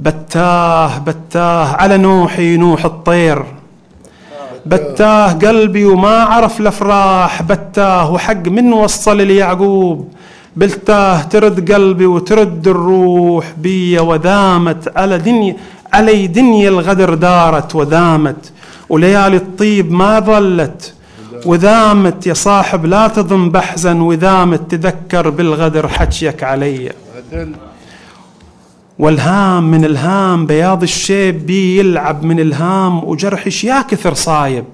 بتاه بتاه على نوحي نوح الطير. بتاه قلبي وما عرف الأفراح بتاه وحق من وصل ليعقوب بلتاه ترد قلبي وترد الروح بي ودامت على دنيا علي دنيا الغدر دارت ودامت وليالي الطيب ما ظلت. وذامت يا صاحب لا تظن بحزن وذامت تذكر بالغدر حكيك علي. والهام من الهام بياض الشيب بي يلعب من الهام وجرحش يا كثر صايب.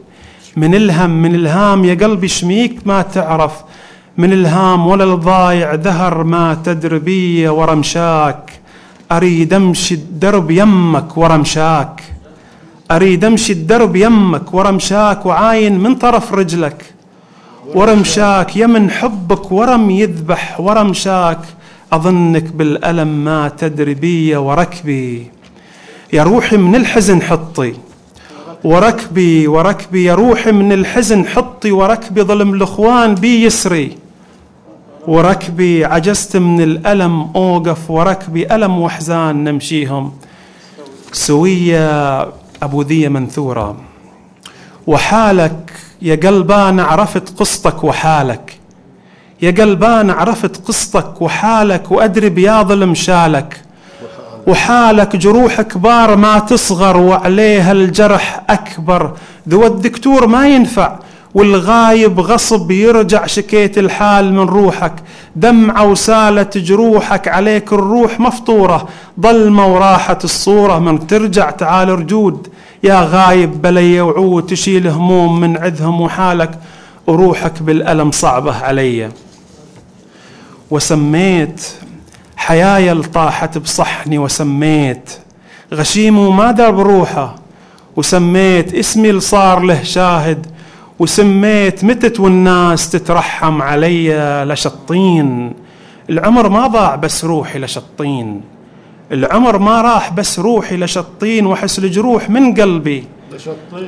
من الهم من الهام يا قلبي شميك ما تعرف. من الهام ولا الضايع ذهر ما تدري بي ورا مشاك أريد أمشي الدرب يمك ورا مشاك أريد أمشي الدرب يمك ورا مشاك وعاين من طرف رجلك. ورا مشاك يمن حبك ورم يذبح ورا مشاك أظنك بالألم ما تدري بي وركبي. يا روحي من الحزن حطي. وركبي وركبي يا روحي من الحزن حطي. وركبي ظلم الإخوان بي يسري. وركبي عجزت من الألم أوقف. وركبي ألم وحزان نمشيهم. سوية أبو ذي منثورة. وحالك يا قلبان عرفت قصتك وحالك. يا قلبان عرفت قصتك وحالك وأدري بياض المشالك. وحالك جروح كبار ما تصغر وعليها الجرح أكبر. ذو الدكتور ما ينفع والغايب غصب يرجع شكيت الحال من روحك. دمعة وسالت جروحك عليك الروح مفطورة. ظلمة وراحت الصورة من ترجع تعال رجود. يا غايب بلي وعود تشيل هموم من عدهم وحالك. وروحك بالألم صعبة علي. وسميت حيايا طاحت بصحني وسميت غشيم وما درب روحه وسميت اسمي اللي صار له شاهد وسميت متت والناس تترحم علي لشطين. العمر ما ضاع بس روحي لشطين العمر ما راح بس روحي لشطين وأحس الجروح من قلبي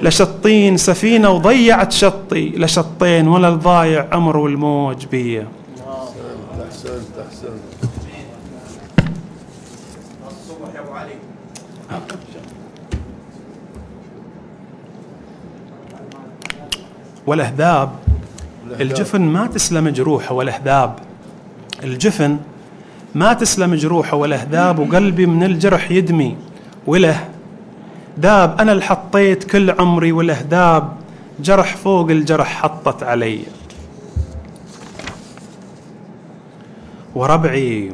لشطين سفينة وضيعت شطي لشطين ولا الضايع عمر والموج بيا احسنت احسنت والأهذاب الجفن ما تسلم جروحه والأهذاب الجفن ما تسلم جروحه والأهذاب وقلبي من الجرح يدمي. وله داب أنا اللي حطيت كل عمري والأهداب. جرح فوق الجرح حطت علي. وربعي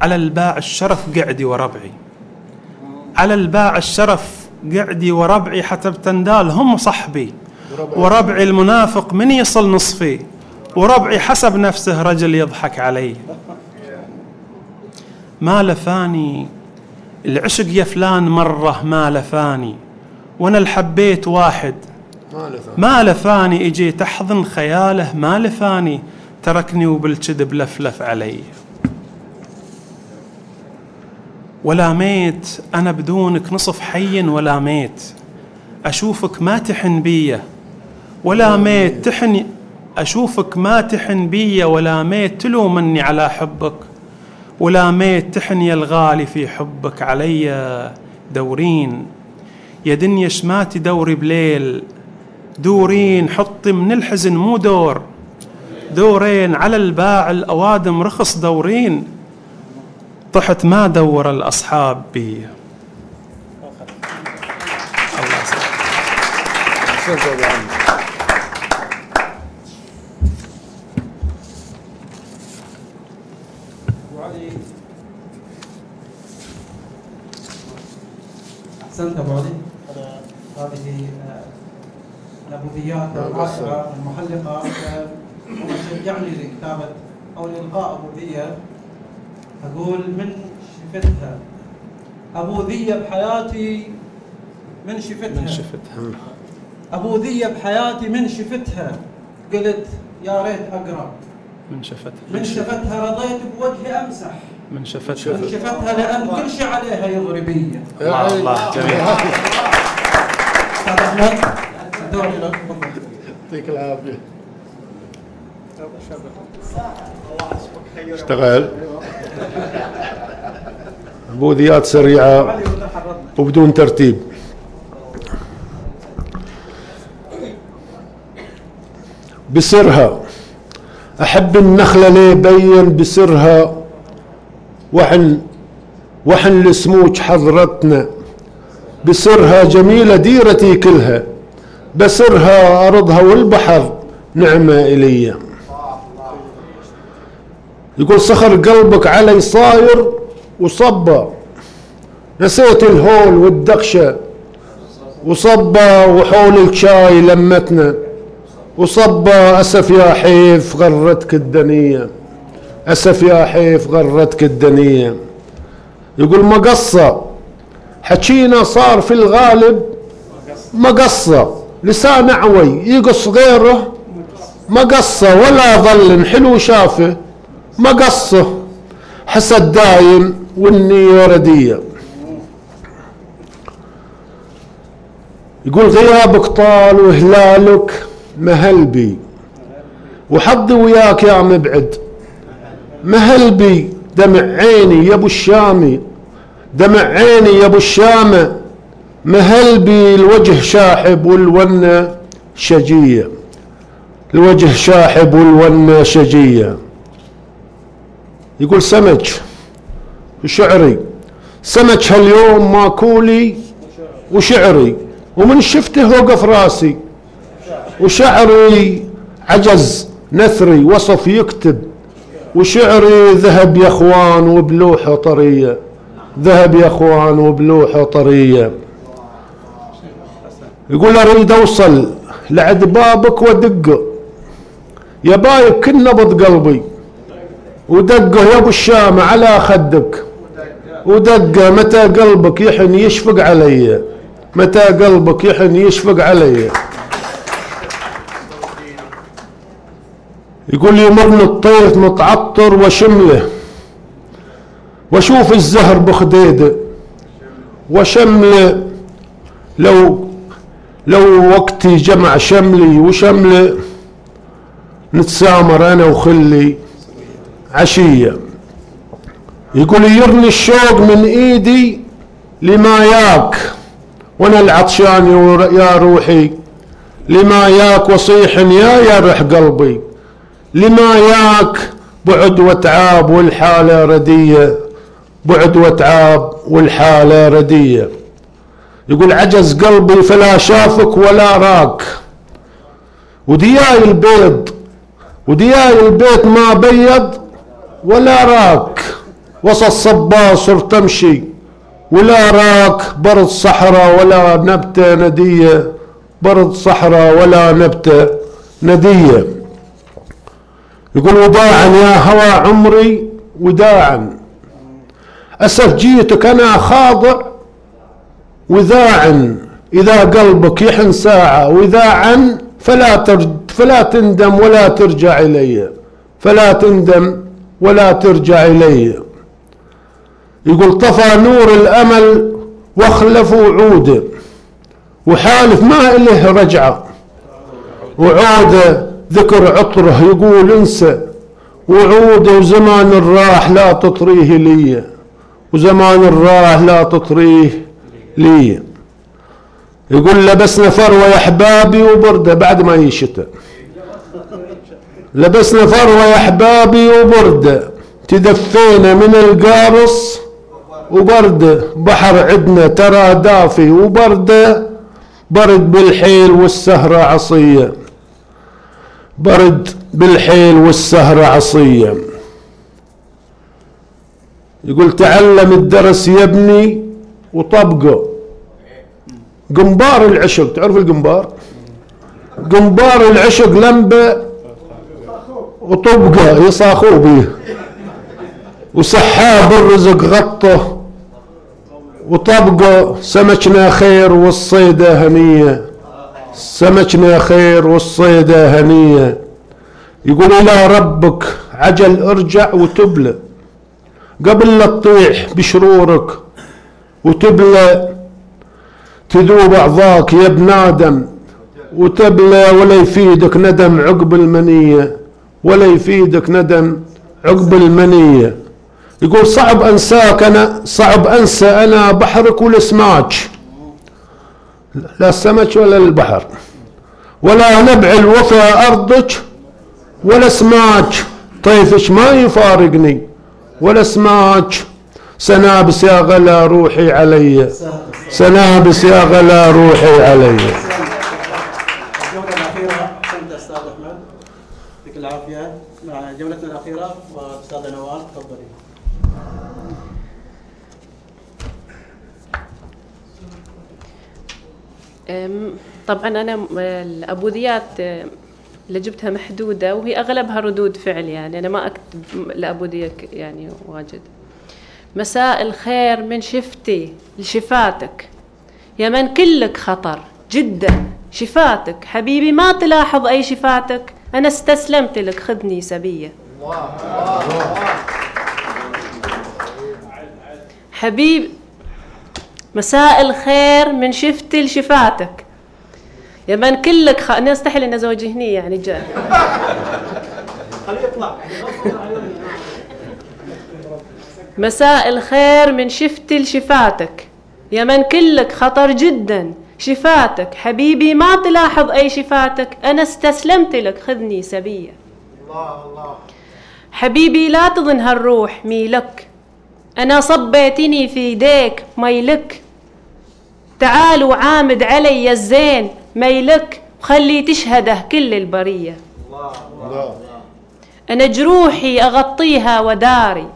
على الباع الشرف قعدي وربعي. على الباع الشرف قعدي وربعي حتى بتندال هم صحبي. وربعي المنافق من يصل نصفي وربعي حسب نفسه رجل يضحك علي ما لفاني العشق يا فلان مرة ما لفاني وأنا الحبيت واحد. ما لفاني. إجيت أحضن خياله ما لفاني تركني وبالكذب لفلف علي ولا ميت أنا بدونك نصف حي ولا ميت. أشوفك ما تحن بيه ولا ميت تحن أشوفك ما تحن بي ولا ميت تلومني على حبك. ولا ميت تحن يا الغالي في حبك علي دورين. يا دنيا ما تدوري بليل دورين حطي من الحزن مو دور. دورين على الباع الأوادم رخص دورين. طحت ما دور الأصحاب بي. الله أحسنت أبو علي. هذه الابوذيات الرائعه المحلقه وما شجعني لكتابة أو لالقاء ابوذيه أقول من شفتها؟ ابوذيه بحياتي من شفتها؟ من شفتها. ابوذيه بحياتي من شفتها؟ قلت يا ريت أقرأ. من شفتها. من شفتها رضيت بوجهي أمسح. من شفتها. من شفتها لأن كل شيء عليها يضربية. الله الله جميل. أستاذ احمد الدور لك. تفضل يعطيك العافية. اشتغل. بوذيات سريعة. وبدون ترتيب. بسرها. أحب النخلة ليه بين بسرها وحن وحن السموج حضرتنا. بسرها جميلة ديرتي كلها. بسرها أرضها والبحر نعمة إلي يقول صخر قلبك علي صاير وصبا. نسيت الهول والدقشة. وصبا وحول الشاي لمتنا. وصبا أسف يا حيف غرتك الدنية أسف يا حيف غرتك الدنية يقول مقصة. حكينا صار في الغالب مقصة. لسان عوي يقص غيره مقصة. ولا ظل حلو شافه مقصة. حسد دايم والنية ردية يقول غيابك طال وهلالك مهلبي. وحظي وياك يا مبعد. مهلبي دمع عيني يا أبو الشامي دمع عيني يا أبو الشامة مهلبي الوجه شاحب والونة شجية. الوجه شاحب والونة شجية. يقول سمج. شعري. سمج هاليوم ماكولي وشعري. ومن شفته وقف راسي. وشعري عجز نثري وصف يكتب. وشعري ذهب يا اخوان وبلوحه طريه ذهب يا اخوان وبلوحه طريه يقول أريد أوصل لعد بابك وادقه يا بايك كل نبض قلبي. ودقه يا أبو الشام على خدك. ودقه متى قلبك يحن يشفق علي. متى قلبك يحن يشفق علي. يقول يمرني الطير متعطر وشملة. واشوف الزهر بخديدة. وشملة لو لو وقتي جمع شملي وشملة نتسامر أنا وخلي عشية. يقول يرني الشوق من إيدي لما ياك وأنا العطشان يا روحي. لما ياك وصيح يا يرح قلبي. لما ياك بعد وتعاب والحالة ردية بعد وتعاب والحالة ردية. يقول عجز قلبي فلا شافك ولا راك. ودياي البيض ودياي البيت ما بيض ولا راك. وسط صبا صرت تمشي ولا راك برد صحراء ولا نبتة ندية. برد صحراء ولا نبتة ندية. يقول وداعا يا هوى عمري وداعا. أسف جيتك أنا خاضع وذاعا إذا قلبك يحن ساعة وذاعا فلا فلا تندم ولا ترجع إلي. فلا تندم ولا ترجع إلي. يقول طفى نور الأمل واخلف وعوده وحالف ما إله رجعة. وعوده ذكر عطره يقول انسى وعوده وزمان الراح لا تطريه لي. وزمان الراح لا تطريه لي. يقول لبسنا فروة يا أحبابي وبردة بعد ما يشتى. لبسنا فروة يا أحبابي وبردة تدفينا من القارص وبردة بحر عدنا ترى دافي وبردة برد بالحيل والسهرة عصية. برد بالحيل والسهرة عصية يقول تعلم الدرس يا ابني وطبقه. قنبار العشق تعرف القنبار؟ قنبار العشق لمبة وطبقه يصاخوا به وسحاب الرزق غطه وطبقه سمكنا خير والصيدة هنية. سمكنا خير والصيدة هنية. يقول إلى ربك عجل ارجع وتبلى قبل لا تطيح بشرورك وتبلى تذوب أعضاك يا ابن آدم وتبلى ولا يفيدك ندم عقب المنية. ولا يفيدك ندم عقب المنية. يقول صعب أنساك أنا صعب أنسى أنا بحرك والسماك لا السمك ولا البحر. ولا نبع الوفا أرضك ولا سماك طيفش ما يفارقني. ولا سماك سنابس يا غلا روحي علي. سنابس يا غلا روحي علي الجولة الأخيرة أنت أستاذ أحمد يعطيك العافية مع جولتنا الأخيرة وأستاذة نوال تفضلي أم، طبعا أنا الأبوذيات اللي جبتها محدودة وهي أغلبها ردود فعل يعني. أنا ما اكتب الأبوذية يعني واجد. مساء الخير من شفتي لشفاتك. يا من كلك خطر جدا. شفاتك حبيبي ما تلاحظ أي شفاتك. أنا استسلمت لك خذني سبية. حبيب مساء الخير من شفتي لشفاتك. يا من كلك خ... أنا أستحي ان زوجي هني يعني جاء. مساء الخير من شفتي لشفاتك. يا من كلك خطر جدا. شفاتك. حبيبي ما تلاحظ أي شفاتك. أنا استسلمت لك. خذني سبية. حبيبي لا تظن هالروح ميلك. أنا صبيتني في يديك ميلك. تعال وعامد علي الزين ميلك وخلي تشهده كل البرية. أنا جروحي أغطيها وداري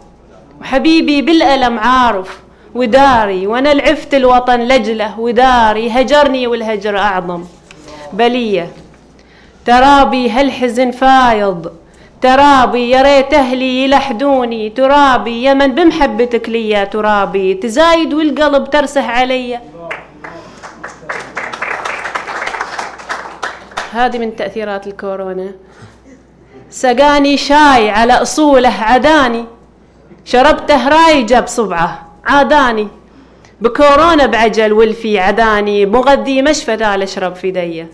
وحبيبي بالألم عارف وداري وأنا العفت الوطن لجله وداري هجرني والهجر أعظم. بلية ترابي هالحزن فايض ترابي يا ريت أهلي يلحدوني ترابي يا من بمحبتك لي يا ترابي تزايد والقلب ترسح علي. هذه من تأثيرات الكورونا. سقاني شاي على أصوله عداني شربته رايجة بصبعه عاداني. بكورونا بعجل والفي عداني مغذي مشفى لا اشرب في دية.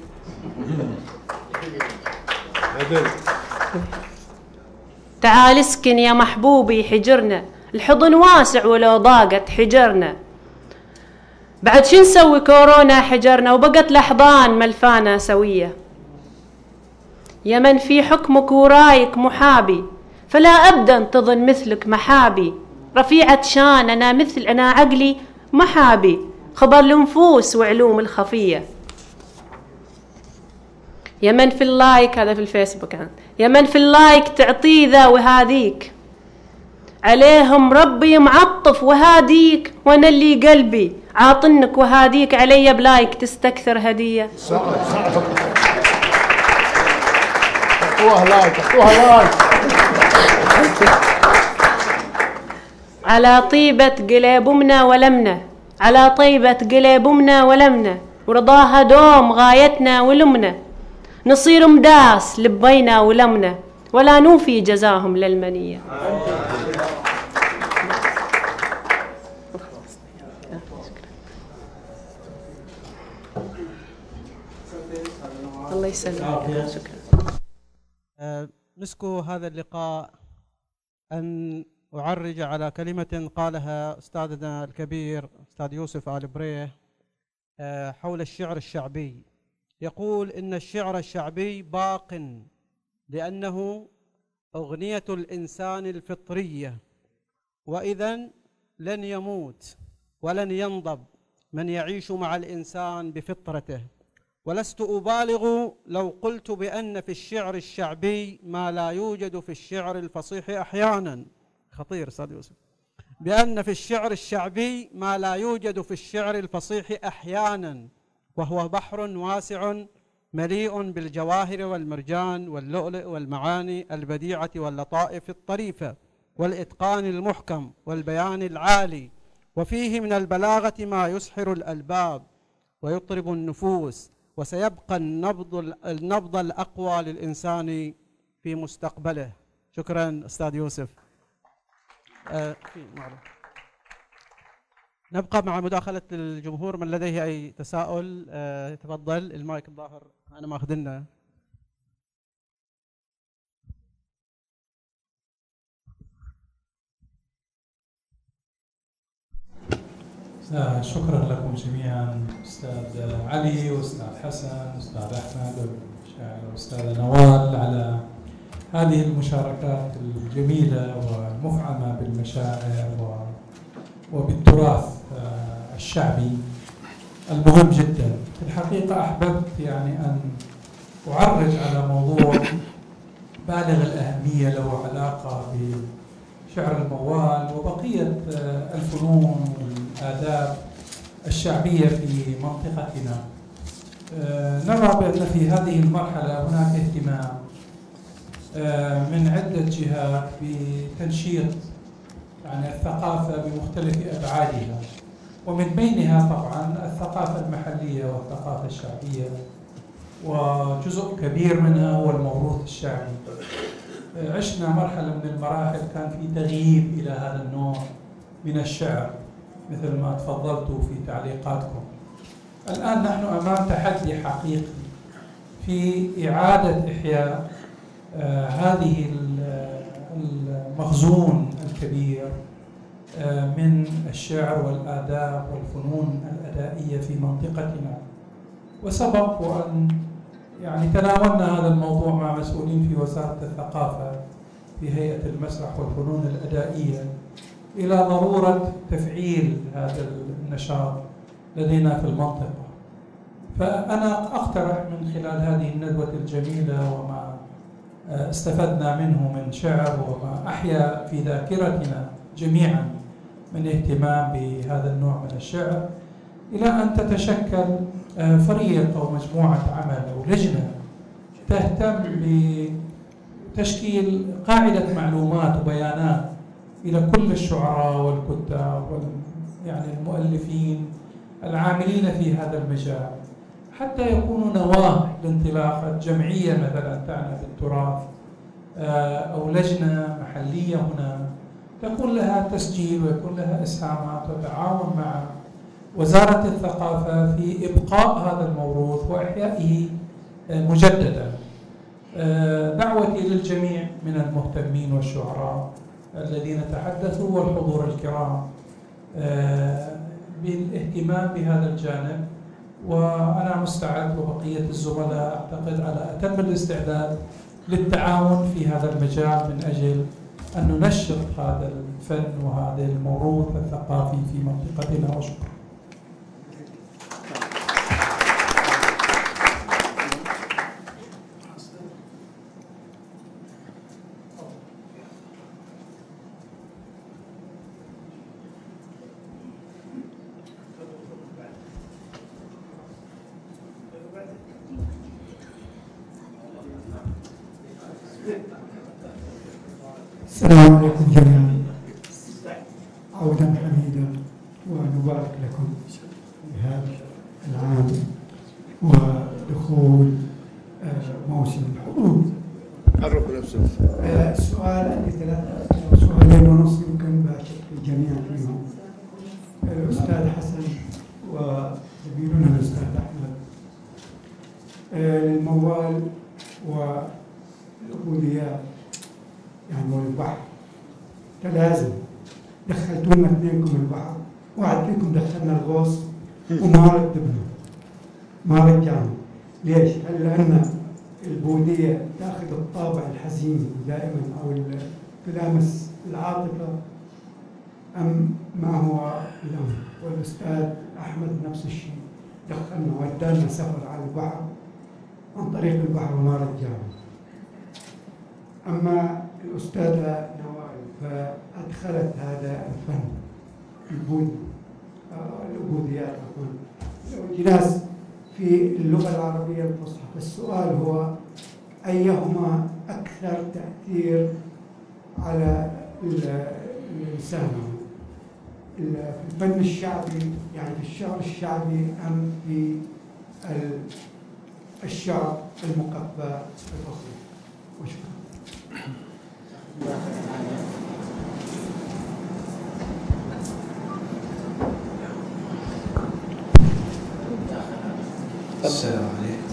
تعال اسكن يا محبوبي حجرنا. الحضن واسع ولو ضاقت حجرنا. بعد شو نسوي كورونا حجرنا؟ وبقت الأحضان ملفانة سوية. يا من في حكمك ورأيك محابي فلا أبدا تظن مثلك محابي. رفيعة شان أنا مثل أنا عقلي محابي. خبر النفوس وعلوم الخفية. يا من في ال like هذا في الفيسبوك يا من في ال like تعطيه ذا وهذيك. عليهم ربي معطف وهاديك وأنا اللي قلبي عاطنك وهاديك. علي ب like تستكثر هدية. صعب صعب. اعطوها like اعطوها like على طيبة قلب أمنا ولمنا على طيبة قلب أمنا ولمنا ورضاها دوم غايتنا ولمنا. نصير مداس لبينا ولمنا ولا نوفي جزاهم للمنية. الله يسلمك. شكرا آه، مسكوا هذا اللقاء أن أعرج على كلمة قالها أستاذنا الكبير أستاذ يوسف آل بريه آه، حول الشعر الشعبي. يقول إن الشعر الشعبي باق لأنه أغنية الإنسان الفطرية وإذا لن يموت ولن ينضب من يعيش مع الإنسان بفطرته. ولست أبالغ لو قلت بأن في الشعر الشعبي ما لا يوجد في الشعر الفصيح أحيانا. خطير أستاذ يوسف. بأن في الشعر الشعبي ما لا يوجد في الشعر الفصيح أحيانا وهو بحر واسع مليء بالجواهر والمرجان واللؤلؤ والمعاني البديعة واللطائف الطريفة والإتقان المحكم والبيان العالي. وفيه من البلاغة ما يسحر الألباب ويطرب النفوس وسيبقى النبض النبض الأقوى للإنسان في مستقبله. شكرا أستاذ يوسف. آه نبقى مع مداخلة الجمهور من لديه أي تساؤل؟ آه تفضل المايك الظاهر أنا ماخذ لنا شكرا لكم جميعا أستاذ علي واستاذ حسن واستاذ أحمد واستاذ نوال على هذه المشاركات الجميلة والمفعمة بالمشاعر وبالتراث آه، الشعبي المهم جدا. في الحقيقة أحببت يعني أن أعرج على موضوع بالغ الأهمية له علاقة بشعر الموال وبقية آه، الفنون الآداب الشعبية في منطقتنا. آه، نرى بأن في هذه المرحلة هناك اهتمام آه، من عدة جهات بتنشيط يعني الثقافة بمختلف أبعادها. ومن بينها طبعا الثقافة المحلية والثقافة الشعبية وجزء كبير منها هو الموروث الشعبي. عشنا مرحلة من المراحل كان في تغييب إلى هذا النوع من الشعر مثل ما تفضلتوا في تعليقاتكم. الآن نحن أمام تحدي حقيقي في إعادة إحياء آه هذه المخزون الكبير آه من الشعر والآداب والفنون الأدائية في منطقتنا. وسبق وأن يعني تناولنا هذا الموضوع مع مسؤولين في وزارة الثقافة في هيئة المسرح والفنون الأدائية. إلى ضرورة تفعيل هذا النشاط لدينا في المنطقة. فأنا أقترح من خلال هذه الندوة الجميلة وما استفدنا منه من شعر وما أحيا في ذاكرتنا جميعا من اهتمام بهذا النوع من الشعر إلى أن تتشكل فريق أو مجموعة عمل أو لجنة تهتم بتشكيل قاعدة معلومات وبيانات إلى كل الشعراء والكتاب وال يعني المؤلفين العاملين في هذا المجال. حتى يكونوا نواة لانطلاقة جمعية مثلا تعنى بالتراث آه، أو لجنة محلية هنا تكون لها تسجيل ويكون لها إسهامات وتعاون مع وزارة الثقافة في إبقاء هذا الموروث وإحيائه آه، مجددا. آه، دعوتي للجميع من المهتمين والشعراء الذين تحدثوا والحضور الكرام بالاهتمام بهذا الجانب. وأنا مستعد وبقية الزملاء أعتقد على أتم الاستعداد للتعاون في هذا المجال من أجل أن ننشط هذا الفن وهذا الموروث الثقافي في منطقتنا. وشكرا السلام عليكم جميعا عودا حميدا ونبارك لكم بهذا العام ودخول آه، موسم الحروب عرفوا نفسك آه، السؤال عندي ثلاثة سؤالين ونص يمكن باشر الجميع فيهم الأستاذ حسن وزميلنا الأستاذ أحمد الموال والعبوديات يعني والبحر تلازم دخلتونا اثنينكم البحر. واحد فيكم دخلنا الغوص وما رتبنا ما رجعنا ليش؟ هل لأن البودية تأخذ الطابع الحزين دائما أو تلامس العاطفة؟ أم ما هو الأمر؟ والأستاذ أحمد نفس الشيء. دخلنا ودانا سفر على البحر. عن طريق البحر وما رجعنا أما الأستاذة نوال فأدخلت هذا الفن البود آه، العبوديات عفوا الجناس في اللغة العربية الفصحى فالسؤال هو أيهما أكثر تأثير على ال- الإنسان؟ ال- في الفن الشعبي يعني في الشعر الشعبي أم في الشعر المقفى الفصيح وشكرا. السلام عليكم.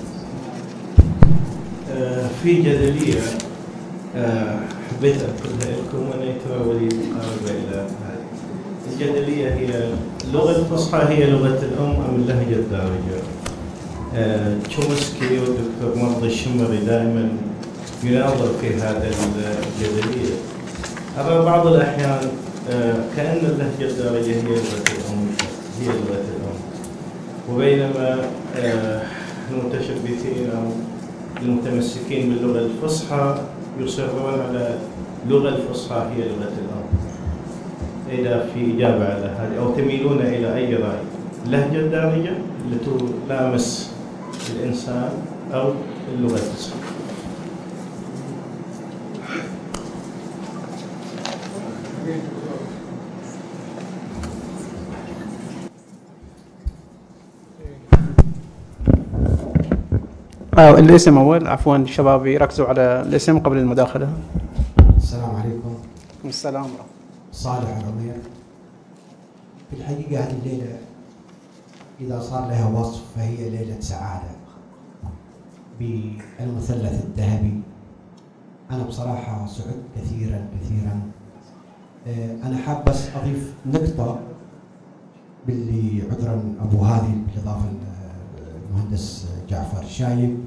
آه، في جدلية آه، حبيت أذكرها لكم وأنا ولي مقاربة إلى هذه. الجدلية هي اللغة الفصحى هي لغة الأم أم اللهجة الدارجة؟ آه، تشومسكي والدكتور مرضي الشمري دائما يناظر في هذا الجدلية أرى بعض الأحيان آه، كأن اللهجة الدارجة هي لغة الأم هي لغة الأم. وبينما آه، المتشبثين أو المتمسكين باللغة الفصحى يصرون على اللغة الفصحى هي لغة الأم. إذا في إجابة على هذه أو تميلون إلى أي رأي؟ اللهجة الدارجة؟ التي تلامس الإنسان أو اللغة آه الاسم أول. عفوا الشباب يركزوا على الاسم قبل المداخلة. السلام عليكم. السلام. صالح عمير في الحقيقة هذه الليلة إذا صار لها وصف فهي ليلة سعادة. بالمثلث الذهبي أنا بصراحة سعدت كثيرا كثيرا. آه، أنا حاب بس أضيف نقطة باللي عذرا أبو هادي بالإضافة للمهندس جعفر شايب.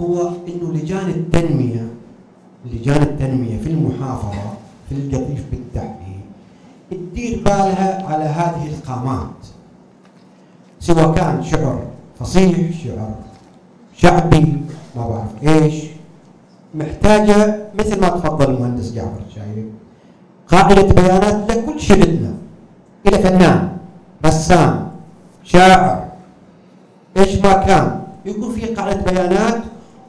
هو إنه لجان التنمية لجان التنمية في المحافظة في القطيف بالتحديد تدير بالها على هذه القامات سواء كان شعر فصيح شعر شعبي ما بعرف إيش. محتاجة مثل ما تفضل المهندس جعفر شايف. قاعدة بيانات لكل شغلنا إلى فنان رسام شاعر إيش ما كان يكون في قاعدة بيانات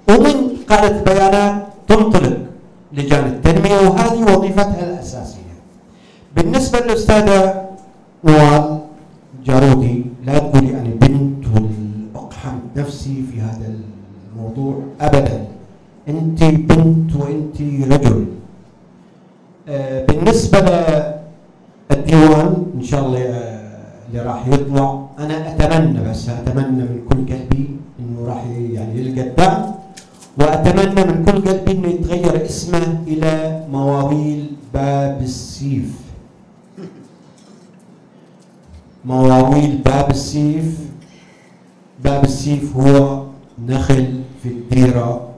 ومن قاعدة بيانات تنطلق لجان التنمية وهذه وظيفتها الأساسية. بالنسبة للأستاذة نوال جارودي لا تقولي يعني أنا بنت وأقحم نفسي في هذا الموضوع أبدا. أنت بنت وأنت رجل. آه، بالنسبة للديوان إن شاء الله آه، اللي راح يطلع أنا أتمنى بس أتمنى من كل قلبي إنه راح يعني يلقى الدعم وأتمنى من كل قلبي إنه يتغير اسمه إلى مواويل باب السيف. مواويل باب السيف. باب السيف هو نخل في الديرة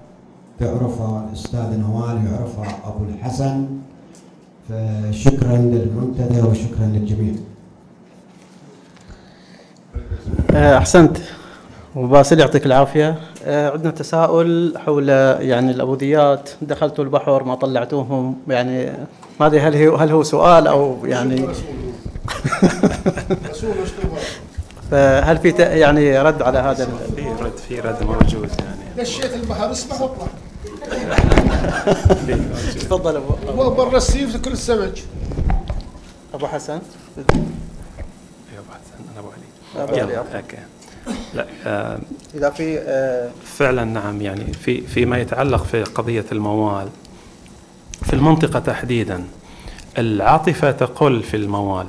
تعرفها الأستاذ نوال يعرفها أبو الحسن. فشكرا للمنتدى وشكرا للجميع. آه، أحسنت. وباسل يعطيك العافية. آه، عندنا تساؤل حول يعني الابوديات دخلتوا البحر ما طلعتوهم. يعني ما ادري هل هو هل هو سؤال أو يعني؟ فهل في ت- يعني رد على هذا ال- في رد في رد موجود يعني. دشيت البحر اسبح واطلع تفضل ابو هو برا السيف كل السمك. أبو حسن. أيوة، أنا أبو علي. أبو علي،. okay. لا آه، إذا في آه، فعلا نعم يعني في فيما يتعلق في قضية الموال في المنطقة تحديدا العاطفة تقل في الموال.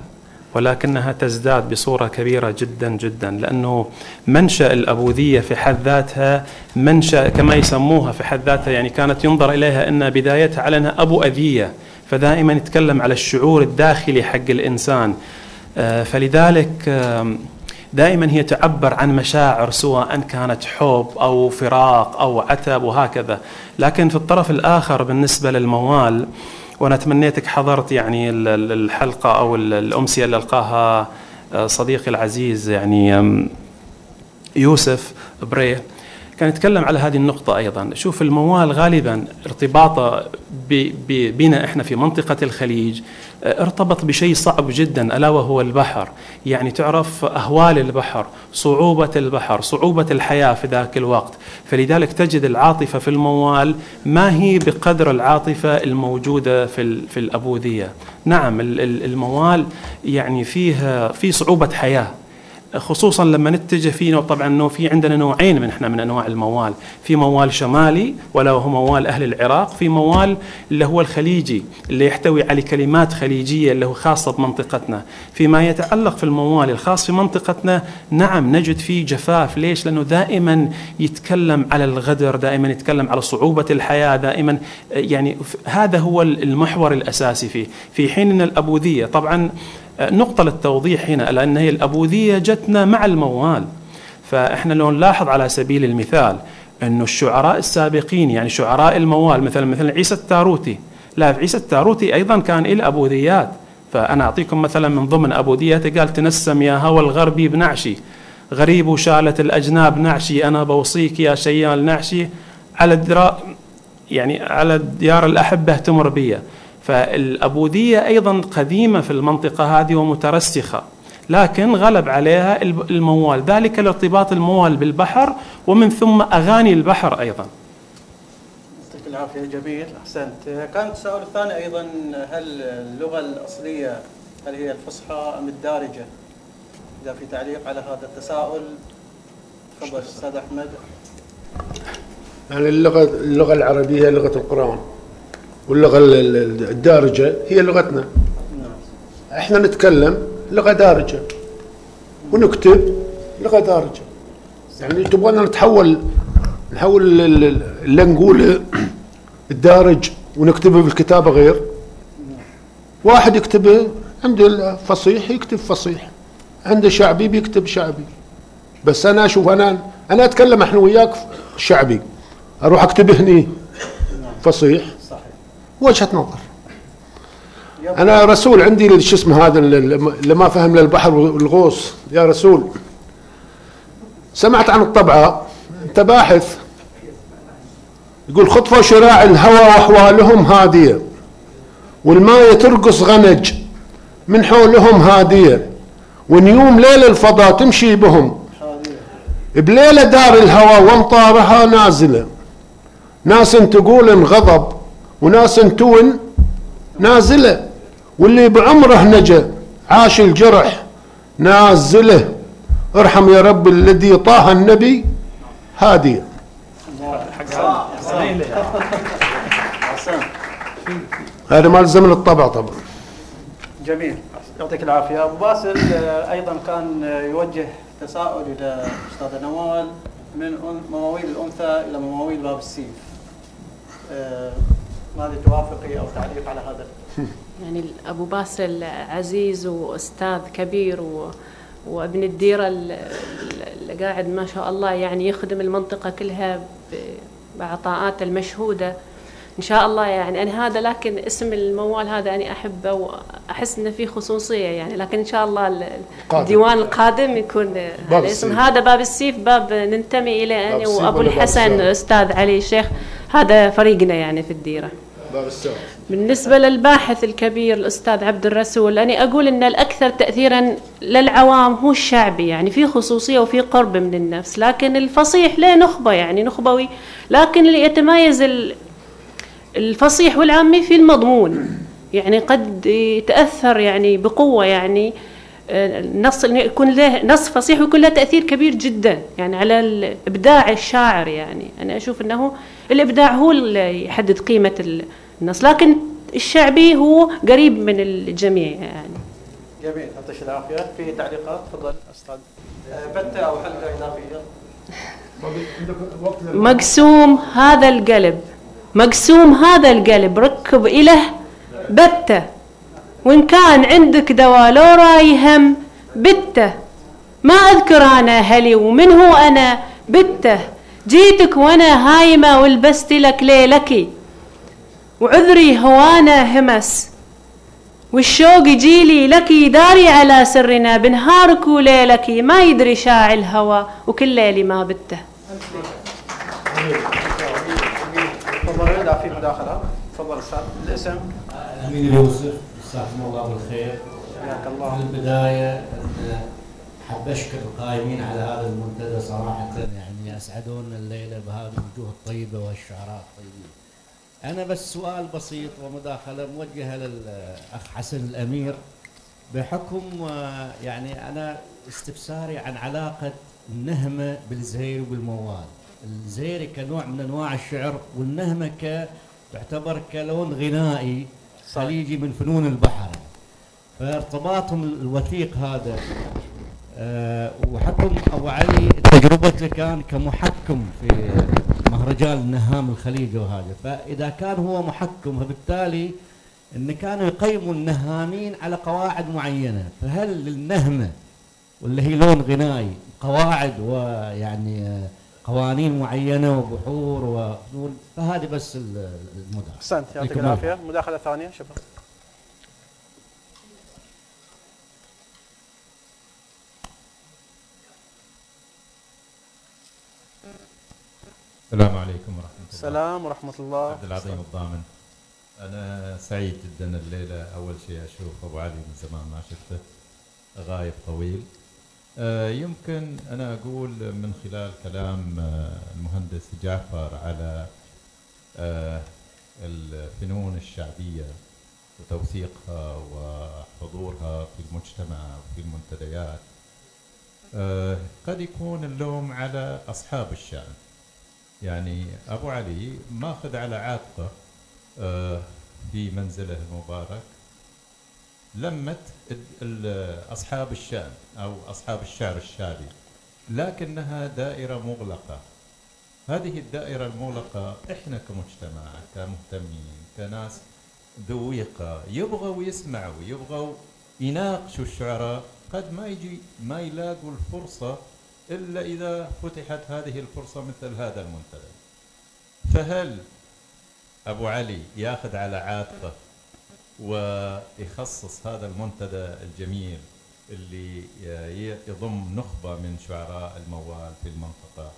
ولكنها تزداد بصورة كبيرة جدا جدا لأنه منشأ الأبوذية في حد ذاتها منشأ كما يسموها في حد ذاتها يعني كانت ينظر إليها أن بدايتها على أنها أبو أذية فدائما يتكلم على الشعور الداخلي حق الإنسان. آه، فلذلك دائما هي تعبر عن مشاعر سواء كانت حب أو فراق أو عتب وهكذا. لكن في الطرف الآخر بالنسبة للموال وأنا تمنيتك حضرت يعني ال- ال- الحلقة أو ال- الامسية اللي القاها آه، صديقي العزيز يعني يوسف بريه كان يتكلم على هذه النقطة أيضا. شوف الموال غالبا ارتباطه بنا إحنا في منطقة الخليج آه، ارتبط بشيء صعب جدا ألا وهو البحر. يعني تعرف أهوال البحر صعوبة البحر صعوبة الحياة في ذاك الوقت. فلذلك تجد العاطفة في الموال ما هي بقدر العاطفة الموجودة في, في الأبوذية. نعم ال- ال- الموال يعني فيها في صعوبة حياة. خصوصا لما نتجه فيه طبعا إنه في عندنا نوعين من إحنا من أنواع الموال، في موال شمالي ولا هو موال أهل العراق، في موال اللي هو الخليجي اللي يحتوي على كلمات خليجية اللي هو خاصة بمنطقتنا، فيما يتعلق في الموال الخاص في منطقتنا نعم نجد فيه جفاف، ليش؟ لأنه دائما يتكلم على الغدر، دائما يتكلم على صعوبة الحياة، دائما يعني هذا هو المحور الأساسي فيه، في حين إن الأبوذية طبعا نقطة للتوضيح هنا لأن هي الأبوذية جتنا مع الموال. فإحنا لو نلاحظ على سبيل المثال أنه الشعراء السابقين يعني شعراء الموال مثلا مثلا عيسى التاروتي. لا عيسى التاروتي أيضا كان له أبوذيات. فأنا أعطيكم مثلا من ضمن أبوذيته قال تنسم يا هوى الغربي بنعشي غريب وشالت الأجناب نعشي أنا بوصيك يا شيال نعشي على الدرا يعني على ديار الأحبة تمر بي فالأبوذية أيضا قديمة في المنطقة هذه ومترسخة لكن غلب عليها الموال ذلك لارتباط الموال بالبحر ومن ثم أغاني البحر أيضا. يعطيك العافية جميل أحسنت. كان السؤال الثاني أيضا هل اللغة الأصلية هل هي الفصحى أم الدارجة؟ إذا في تعليق على هذا التساؤل. تفضل أستاذ أحمد. يعني اللغة اللغة العربية لغة القرآن؟ واللغة ال- ال- الدارجة هي لغتنا. إحنا نتكلم لغة دارجة. ونكتب لغة دارجة. يعني تبغانا نتحول نحول ال- ال- اللي نقوله الدارج ونكتبه بالكتابة غير. واحد يكتبه عنده الفصيح يكتب فصيح. عنده شعبي بيكتب شعبي. بس أنا أشوف أنا أنا أتكلم إحنا وياك شعبي. أروح أكتب هني فصيح. وجهة نظر. أنا رسول عندي شو اسمه هذا اللي ما فهم للبحر والغوص. يا رسول سمعت عن الطبعة؟ أنت باحث. يقول خطفوا شراع الهوى وأحوالهم هادية والمايه ترقص غنج من حولهم هادية ونيوم ليل الفضاء تمشي بهم. بليلة دار الهوى وامطارها نازلة. ناس تقول انغضب وناس تون نازلة واللي بعمره نجا عاش الجرح نازله. ارحم يا رب الذي طه النبي احسنت هذا مال زمن الطبع طبعا. جميل. يعطيك العافية. أبو باسل آه، أيضا كان آه، يوجه تساؤل إلى أستاذ نوال من مواويل الأنثى إلى مواويل باب السيف. آه، ماذا توافقي أو تعليق على هذا يعني أبو باسل عزيز وأستاذ كبير و وابن الديرة ال- ال- اللي قاعد ما شاء الله يعني يخدم المنطقة كلها ب- بعطاءاته المشهودة إن شاء الله يعني أنا هذا لكن اسم الموال هذا أنا أحبه وأحس إنه فيه خصوصية يعني لكن إن شاء الله. الديوان القادم يكون الاسم السيف. هذا باب السيف باب ننتمي وأبو ولا باب الحسن السيف؟ أستاذ علي الشيخ هذا فريقنا يعني في الديرة باب بالنسبة للباحث الكبير الأستاذ عبد الرسول أنا أقول أن الأكثر تأثيرا للعوام هو الشعبي يعني في خصوصية وفي قرب من النفس لكن الفصيح له نخبة يعني نخبوي لكن اللي يتميز ال- الفصيح والعامي في المضمون يعني قد يتأثر يعني بقوة يعني آه، إنه يكون له نص فصيح ويكون له تأثير كبير جدا يعني على الإبداع الشاعر يعني. أنا أشوف أنه الإبداع هو اللي يحدد قيمة ال- النص لكن الشعبي هو قريب من الجميع يعني. جميل يعطيك العافية. في تعليقات؟ تفضل. أستاذ. آه، بته أو حلقه إضافية؟ مقسوم هذا القلب. مقسوم هذا القلب ركب إله بته. وإن كان عندك دواء لو رأي هم بته. ما أذكر أنا هلي ومن هو أنا بته. جيتك وأنا هايمة ولبست لك ليلكي وعذري هوانا همس والشوق يجيلي لك داري على سرنا بنهارك وليلك ما يدري شاع الهوى وكل ليلي ما بته تفضل اذا في مداخله تفضل أستاذ. الاسم؟ أمين اليوسف جزاكم الله بالخير. حياك في الله البداية أن حاب اشكر القائمين على هذا المنتدى صراحة يعني اسعدونا الليلة بهذه الوجوه الطيبة والشعراء الطيبين. أنا بس سؤال بسيط ومداخلة موجهة للأخ حسن الأمير بحكم يعني أنا استفساري عن علاقة النهمة بالزهير وبالموال. الزهيري كنوع من أنواع الشعر والنهمة ك تعتبر كلون غنائي خليجي من فنون البحر فارتباطهم الوثيق هذا وحكم أبو علي تجربته كان كمحكم في مهرجان النهام الخليجي وهذا. فإذا كان هو محكم فبالتالي إن كانوا يقيموا النهامين على قواعد معينة. فهل للنهمة واللي هي لون غنائي قواعد ويعني آه، قوانين معينة وبحور وفنون فهذه بس ال- المداخلة. أحسنت يعطيك. العافية. مداخلة ثانية شكرا. السلام عليكم ورحمة الله. السلام ورحمة الله. عبد العظيم الضامن. أنا سعيد جدا الليلة. أول شيء أشوف أبو علي من زمان ما شفته. غايب طويل. آه، يمكن أنا أقول من خلال كلام آه، المهندس جعفر على آه، الفنون الشعبية وتوثيقها وحضورها في المجتمع وفي المنتديات. آه، قد يكون اللوم على أصحاب الشأن يعني أبو علي ماخذ على عاتقه آه، في منزله المبارك. لمت أصحاب الشأن أو أصحاب الشعر الشعبي لكنها دائرة مغلقة. هذه الدائرة المغلقة إحنا كمجتمع كمهتمين كناس ذويقة يبغوا يسمعوا يبغوا يناقشوا الشعراء. قد ما يجي ما يلاقوا الفرصة إلا إذا فتحت هذه الفرصة مثل هذا المنتدى. فهل أبو علي يأخذ على عاتقه ويخصص هذا المنتدى الجميل اللي يضم نخبة من شعراء الموال في المنطقة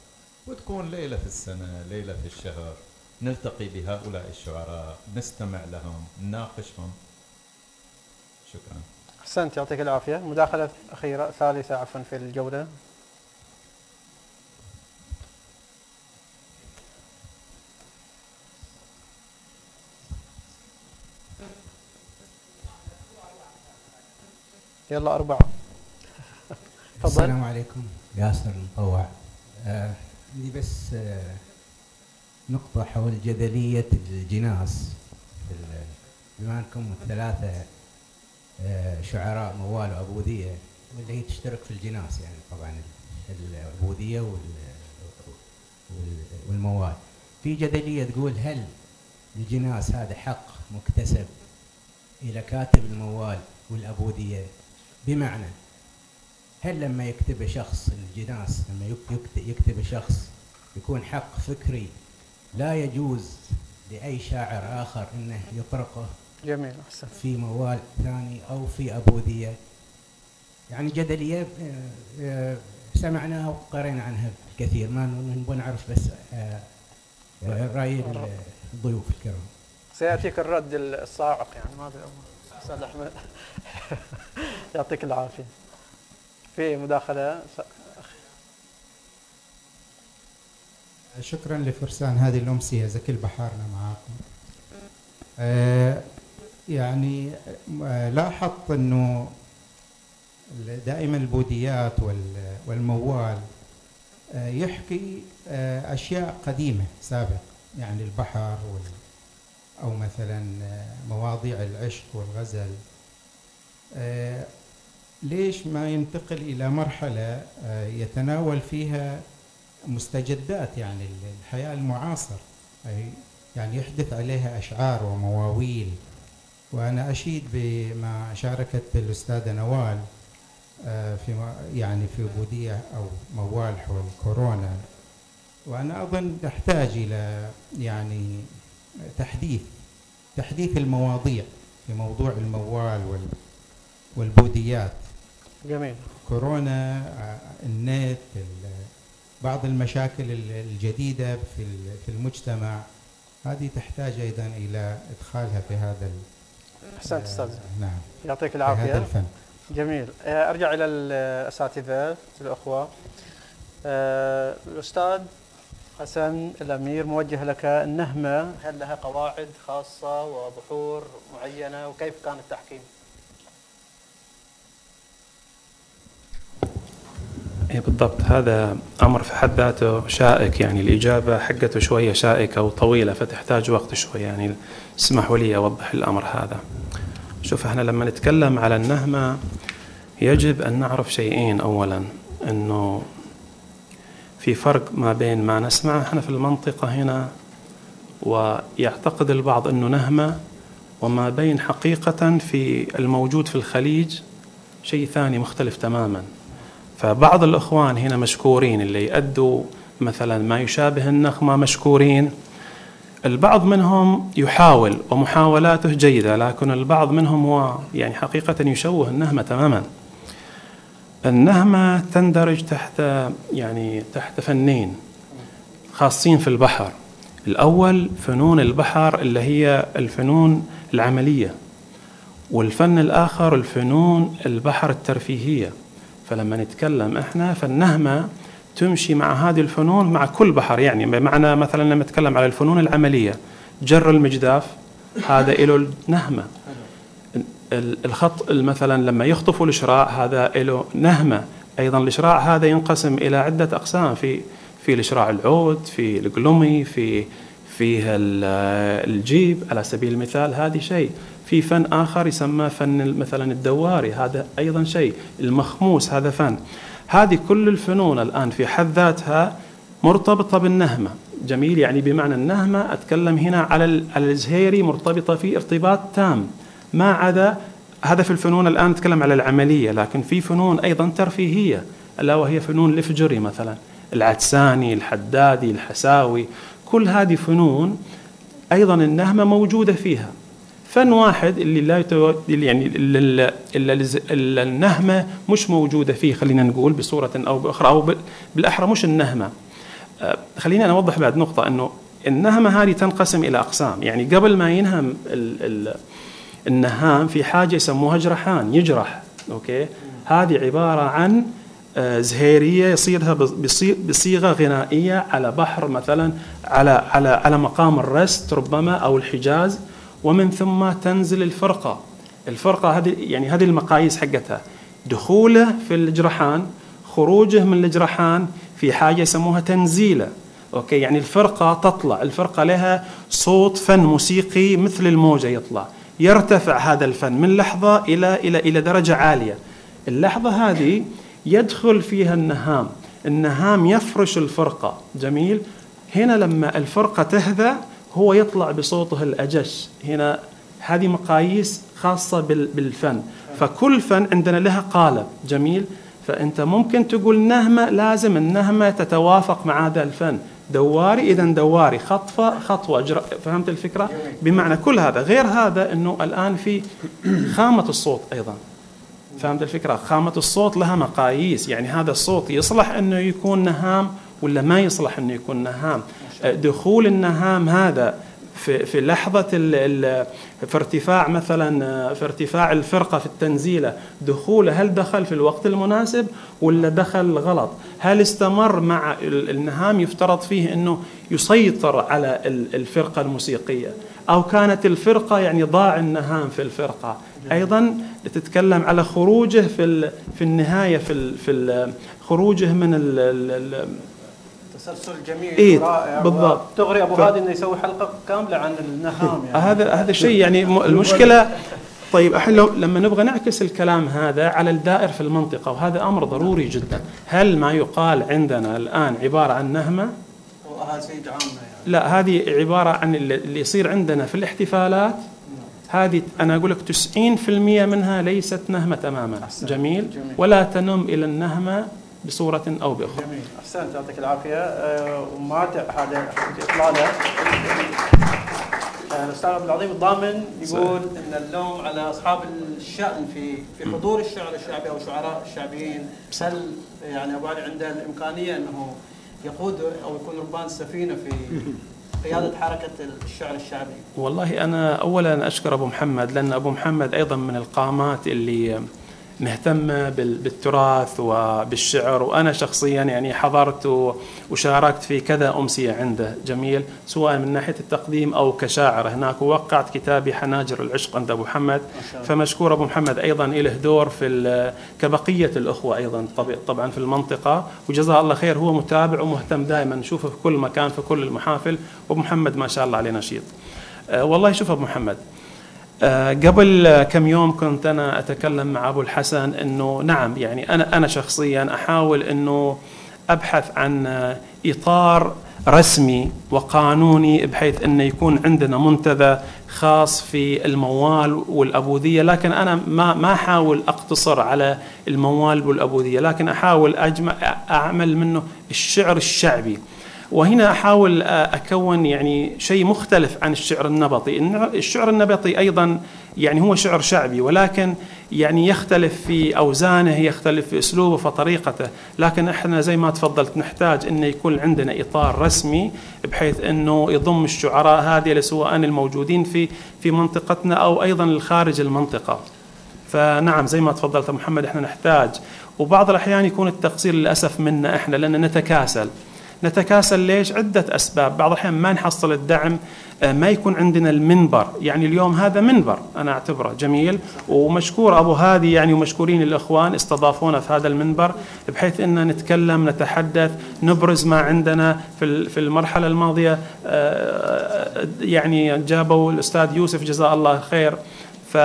وتكون ليلة في السنة ليلة في الشهر نلتقي بهؤلاء الشعراء نستمع لهم نناقشهم شكرا. أحسنت يعطيك العافية. مداخلة أخيرة ثالثة عفوا في الجولة. يلا أربعة. تفضل. السلام عليكم. ياسر المطوع آه، عندي بس آه، نقطة حول جدلية الجناس بما أنكم الثلاثة آه، شعراء موال وأبوذية واللي هي تشترك في الجناس يعني طبعا الأبوذية وال- والموال. في جدلية تقول هل الجناس هذا حق مكتسب إلى كاتب الموال والأبوذية بمعنى هل لما يكتب شخص الجناس لما يك- يكت- يكتب شخص يكون حق فكري لا يجوز لأي شاعر آخر أنه يطرقه جميل أحسن. في موال ثاني أو في أبوذية؟ يعني جدلية آه، آه، سمعناها وقرينا عنها كثير ما نبغى نعرف بس آه، رأي الضيوف الكرام. سيأتيك الرد الصاعق يعني ما أدري أستاذ أحمد. يعطيك العافية. في مداخلة؟ شكرا لفرسان هذه الأمسية زكي البحارنا معاكم. آه، يعني آه، لاحظت أنه دائما البوديات وال- والموال آه، يحكي آه، أشياء قديمة سابق يعني البحر وال أو مثلا آه، مواضيع العشق والغزل. آه، ليش ما ينتقل إلى مرحلة آه، يتناول فيها مستجدات يعني الحياة المعاصر؟ يعني يحدث عليها أشعار ومواويل. وأنا أشيد بما شاركت الأستاذة نوال في يعني في بودية أو موال حول كورونا. وأنا أظن تحتاج إلى يعني تحديث تحديث المواضيع في موضوع الموال وال والبوديات. جميل. كورونا آه، النت ال- بعض المشاكل ال- الجديدة في في المجتمع. هذه تحتاج أيضا إلى إدخالها في هذا أحسنت آه، أستاذ نعم. يعطيك في العافية. هذا الفن. جميل. آه، أرجع إلى الأساتذة الأخوة. آه، الأستاذ حسن الأمير موجه لك النهمة. هل لها قواعد خاصة وبحور معينة؟ وكيف كان التحكيم؟ اي بالضبط. هذا أمر في حد ذاته شائك. يعني الإجابة حقته شوية شائكة وطويلة فتحتاج وقت شوية يعني اسمحوا لي أوضح الأمر هذا. شوف إحنا لما نتكلم على النهمة يجب أن نعرف شيئين. اولا إنه في فرق ما بين ما نسمعه إحنا في المنطقة هنا ويعتقد البعض أنه نهمة وما بين حقيقة في الموجود في الخليج شيء ثاني مختلف تماما. فبعض الإخوان هنا مشكورين اللي يأدوا مثلا ما يشابه النغمة مشكورين البعض منهم يحاول ومحاولاته جيدة لكن البعض منهم هو يعني حقيقة يشوه النهمة تماما النهمة تندرج تحت يعني تحت فنين خاصين في البحر. الأول فنون البحر اللي هي الفنون العملية والفن الآخر الفنون البحر الترفيهية. فلما نتكلم إحنا فالنهمة تمشي مع هذه الفنون مع كل بحر. يعني بمعنى مثلا لما نتكلم على الفنون العملية جر المجداف هذا له نهمة الخط مثلا لما يخطفوا الإشراع هذا له نهمة. أيضا الإشراع هذا ينقسم إلى عدة أقسام. في في الإشراع العود في القلمي في فيه ال- الجيب. على سبيل المثال هذه شيء. في فن آخر يسمى فن مثلا الدواري. هذا أيضا شيء. المخموس هذا فن. هذه كل الفنون الآن في حد ذاتها مرتبطة بالنهمة. جميل يعني بمعنى النهمة أتكلم هنا على على الزهيري مرتبطة فيه ارتباط تام. ما عدا هذا في الفنون الآن نتكلم على العملية لكن في فنون أيضا ترفيهية ألا وهي فنون الإفجري مثلا العدساني الحدادي الحساوي كل هذه فنون أيضا النهمة موجودة فيها. فن واحد اللي لا يتو... يعني اللي النهمة مش موجودة فيه خلينا نقول بصورة أو بأخرى أو بال- بالأحرى مش النهمة. آه، خليني أنا أوضح بعد نقطة أنه النهمة هذه تنقسم إلى أقسام. يعني قبل ما ينهم ال... ال... النهام في حاجة يسموها جرحان يجرح أوكي؟ هذه عبارة عن آه، زهيرية يصيرها بصي- بصيغة غنائية على بحر مثلا على على على مقام الرست ربما أو الحجاز ومن ثم تنزل الفرقة. الفرقة هذه يعني هذه المقاييس حقتها. دخوله في الجرحان خروجه من الجرحان في حاجة يسموها تنزيله. أوكي؟ يعني الفرقة تطلع. الفرقة لها صوت فن موسيقي مثل الموجة يطلع. يرتفع هذا الفن من لحظة إلى إلى إلى درجة عالية. اللحظة هذه يدخل فيها النهام. النهام يفرش الفرقة. جميل. هنا لما الفرقة تهدى هو يطلع بصوته الأجش. هنا هذه مقاييس خاصة بالفن. فكل فن عندنا لها قالب. جميل. فأنت ممكن تقول نهمة لازم النهمة تتوافق مع هذا الفن. دواري. إذا دواري خطفة خطوة أجر... فهمت الفكرة؟ بمعنى كل هذا. غير هذا أنه الآن في خامة الصوت أيضا. فهمت الفكرة؟ خامة الصوت لها مقاييس. يعني هذا الصوت يصلح أنه يكون نهام ولا ما يصلح أنه يكون نهام؟ دخول النهام هذا في في لحظة ال في ارتفاع مثلا في ارتفاع الفرقة في التنزيلة دخوله هل دخل في الوقت المناسب ولا دخل غلط؟ هل استمر مع النهام يفترض فيه إنه يسيطر على الفرقة الموسيقية أو كانت الفرقة يعني ضاع النهام في الفرقة أيضا تتكلم على خروجه في في النهاية في في خروجه من تسلسل جميل إيه ورائع. بالضبط. تغري أبو ف... هادي إنه يسوي حلقة كاملة عن النهام يعني. هذا هذا شيء يعني المشكلة طيب إحنا لو لما نبغى نعكس الكلام هذا على الدائر في المنطقة وهذا أمر ضروري جدا هل ما يقال عندنا الآن عبارة عن نهمة؟ عامة يعني. لا هذه عبارة عن اللي يصير عندنا في الاحتفالات. هذه أنا أقول لك 90% منها ليست نهمة تماما. جميل, جميل. ولا تنم إلى النهمة بصورة أو بأخرى. جميل. أحسنت. يعطيك العافية. أه وما هذا إطلالة. آه، الأستاذ عبد العظيم الضامن يقول أن اللوم على أصحاب الشأن في في حضور الشعر الشعبي أو الشعراء الشعبيين هل يعني أبو علي عنده الإمكانية أنه يقود أو يكون ربان السفينة في قيادة حركة الشعر الشعبي؟ والله أنا أولا أشكر أبو محمد لأن أبو محمد أيضا من القامات اللي مهتمة بالتراث وبالشعر. وأنا شخصيا يعني حضرت وشاركت في كذا أمسية عنده جميل سواء من ناحية التقديم أو كشاعر. هناك ووقعت كتابي حناجر العشق عند أبو محمد فمشكور أبو محمد أيضا له دور في كبقية الأخوة أيضا طبعا في المنطقة. وجزاه الله خير هو متابع ومهتم دائما. نشوفه في كل مكان في كل المحافل. وأبو محمد ما شاء الله عليه نشيط. أه، والله شوف أبو محمد قبل كم يوم كنت أنا أتكلم مع أبو الحسن إنه نعم يعني أنا أنا شخصيا أحاول إنه أبحث عن إطار رسمي وقانوني بحيث إنه يكون عندنا منتدى خاص في الموال والأبوذية لكن أنا ما ما أحاول أقتصر على الموال والأبوذية لكن أحاول أجمع أعمل منه الشعر الشعبي. وهنا أحاول أكون يعني شيء مختلف عن الشعر النبطي، الشعر النبطي أيضا يعني هو شعر شعبي ولكن يعني يختلف في أوزانه، يختلف في أسلوبه فطريقته، لكن إحنا زي ما تفضلت نحتاج إنه يكون عندنا إطار رسمي بحيث إنه يضم الشعراء هذه سواء الموجودين في في منطقتنا أو أيضا الخارج المنطقة. فنعم زي ما تفضلت محمد إحنا نحتاج وبعض الأحيان يكون التقصير للأسف منا إحنا لأن نتكاسل. نتكاسل ليش؟ عدة أسباب. بعض الأحيان ما نحصل الدعم آه، ما يكون عندنا المنبر. يعني اليوم هذا منبر أنا أعتبره جميل. ومشكور أبو هادي يعني ومشكورين الإخوان استضافونا في هذا المنبر بحيث أن نتكلم نتحدث نبرز ما عندنا في في المرحلة الماضية. آه، يعني جابوا الأستاذ يوسف جزاه الله خير. ف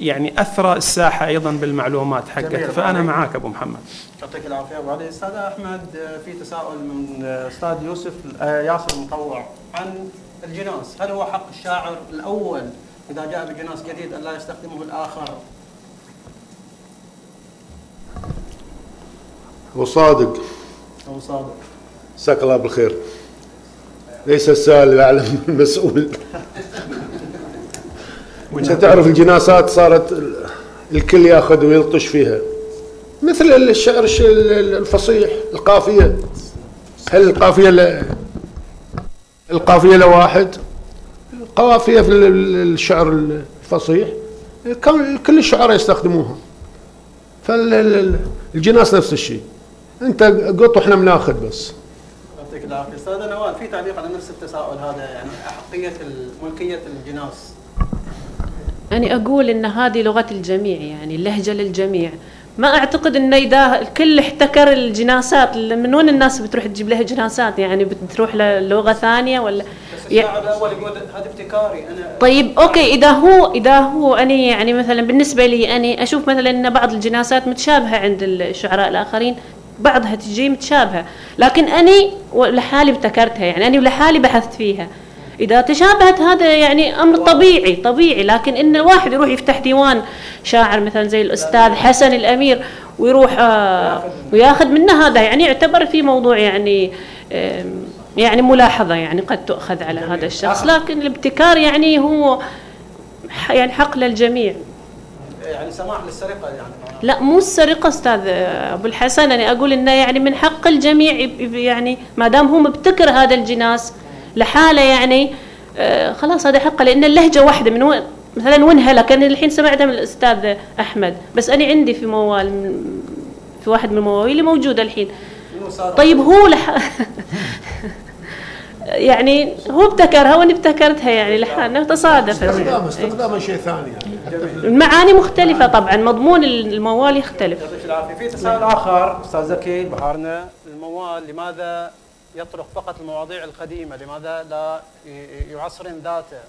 يعني اثرى الساحة أيضا بالمعلومات حقته فأنا معاك أبو محمد. يعطيك العافية أبو علي. أستاذ أحمد في تساؤل من أستاذ يوسف آه، ياسر المطوع عن الجناس. هل هو حق الشاعر الأول إذا جاء بجناس جديد أن لا يستخدمه الآخر؟ هو صادق. هو صادق. جزاك الله بالخير. ليس السؤال يعلم المسؤول. انت تعرف الجناسات صارت الكل ياخذ ويلطش فيها. مثل الشعر الفصيح القافية. هل القافية القافية لواحد؟ قوافيه في الشعر الفصيح. كل الشعراء يستخدموها. فالجناس نفس الشيء. انت قط وإحنا بناخذ بس. يعطيك العافية. أستاذ نوال في تعليق على نفس التساؤل هذا يعني احقيه ملكية الجناس. أنا أقول إن هذه لغة الجميع يعني اللهجة للجميع. ما أعتقد انه إذا الكل احتكر الجناسات من وين الناس بتروح تجيب لها جناسات؟ يعني بتروح للغة ثانية ولا؟ الشاعر الأول يقول هذا ابتكاري أنا طيب أوكي إذا هو إذا هو أنا يعني مثلا بالنسبة لي أنا أشوف مثلا إن بعض الجناسات متشابهة عند الشعراء الآخرين بعضها تجي متشابهة. لكن أني لحالي ابتكرتها يعني أني لحالي بحثت فيها. إذا تشابهت هذا يعني أمر طبيعي طبيعي. لكن إن الواحد يروح يفتح ديوان شاعر مثلا زي الأستاذ حسن الأمير ويروح آه وياخذ منه هذا. يعني يعتبر في موضوع يعني يعني ملاحظة يعني قد تؤخذ على هذا الشخص. لكن الابتكار يعني هو يعني حق للجميع. يعني سماح للسرقة يعني. لا مو السرقة أستاذ أبو الحسن. أنا أقول إنه يعني من حق الجميع يعني ما دام هو مبتكر هذا الجناس لحالة يعني آه خلاص هذا حقة لأن اللهجة واحدة من وين مثلا وين هلك أنا الحين سمعتها من الأستاذ أحمد. بس أنا عندي في موال في واحد من مواويلي موجوده الحين. طيب هو لح... يعني هو ابتكرها وأنا ابتكرتها يعني لحالنا تصادف استخدام استخدام شيء ثاني يعني. المعاني مختلفة طبعا مضمون الموال يختلف. في تساؤل آخر أستاذ زكي بحارنا الموال لماذا يطرق فقط المواضيع القديمة لماذا لا يعصرن ذاته؟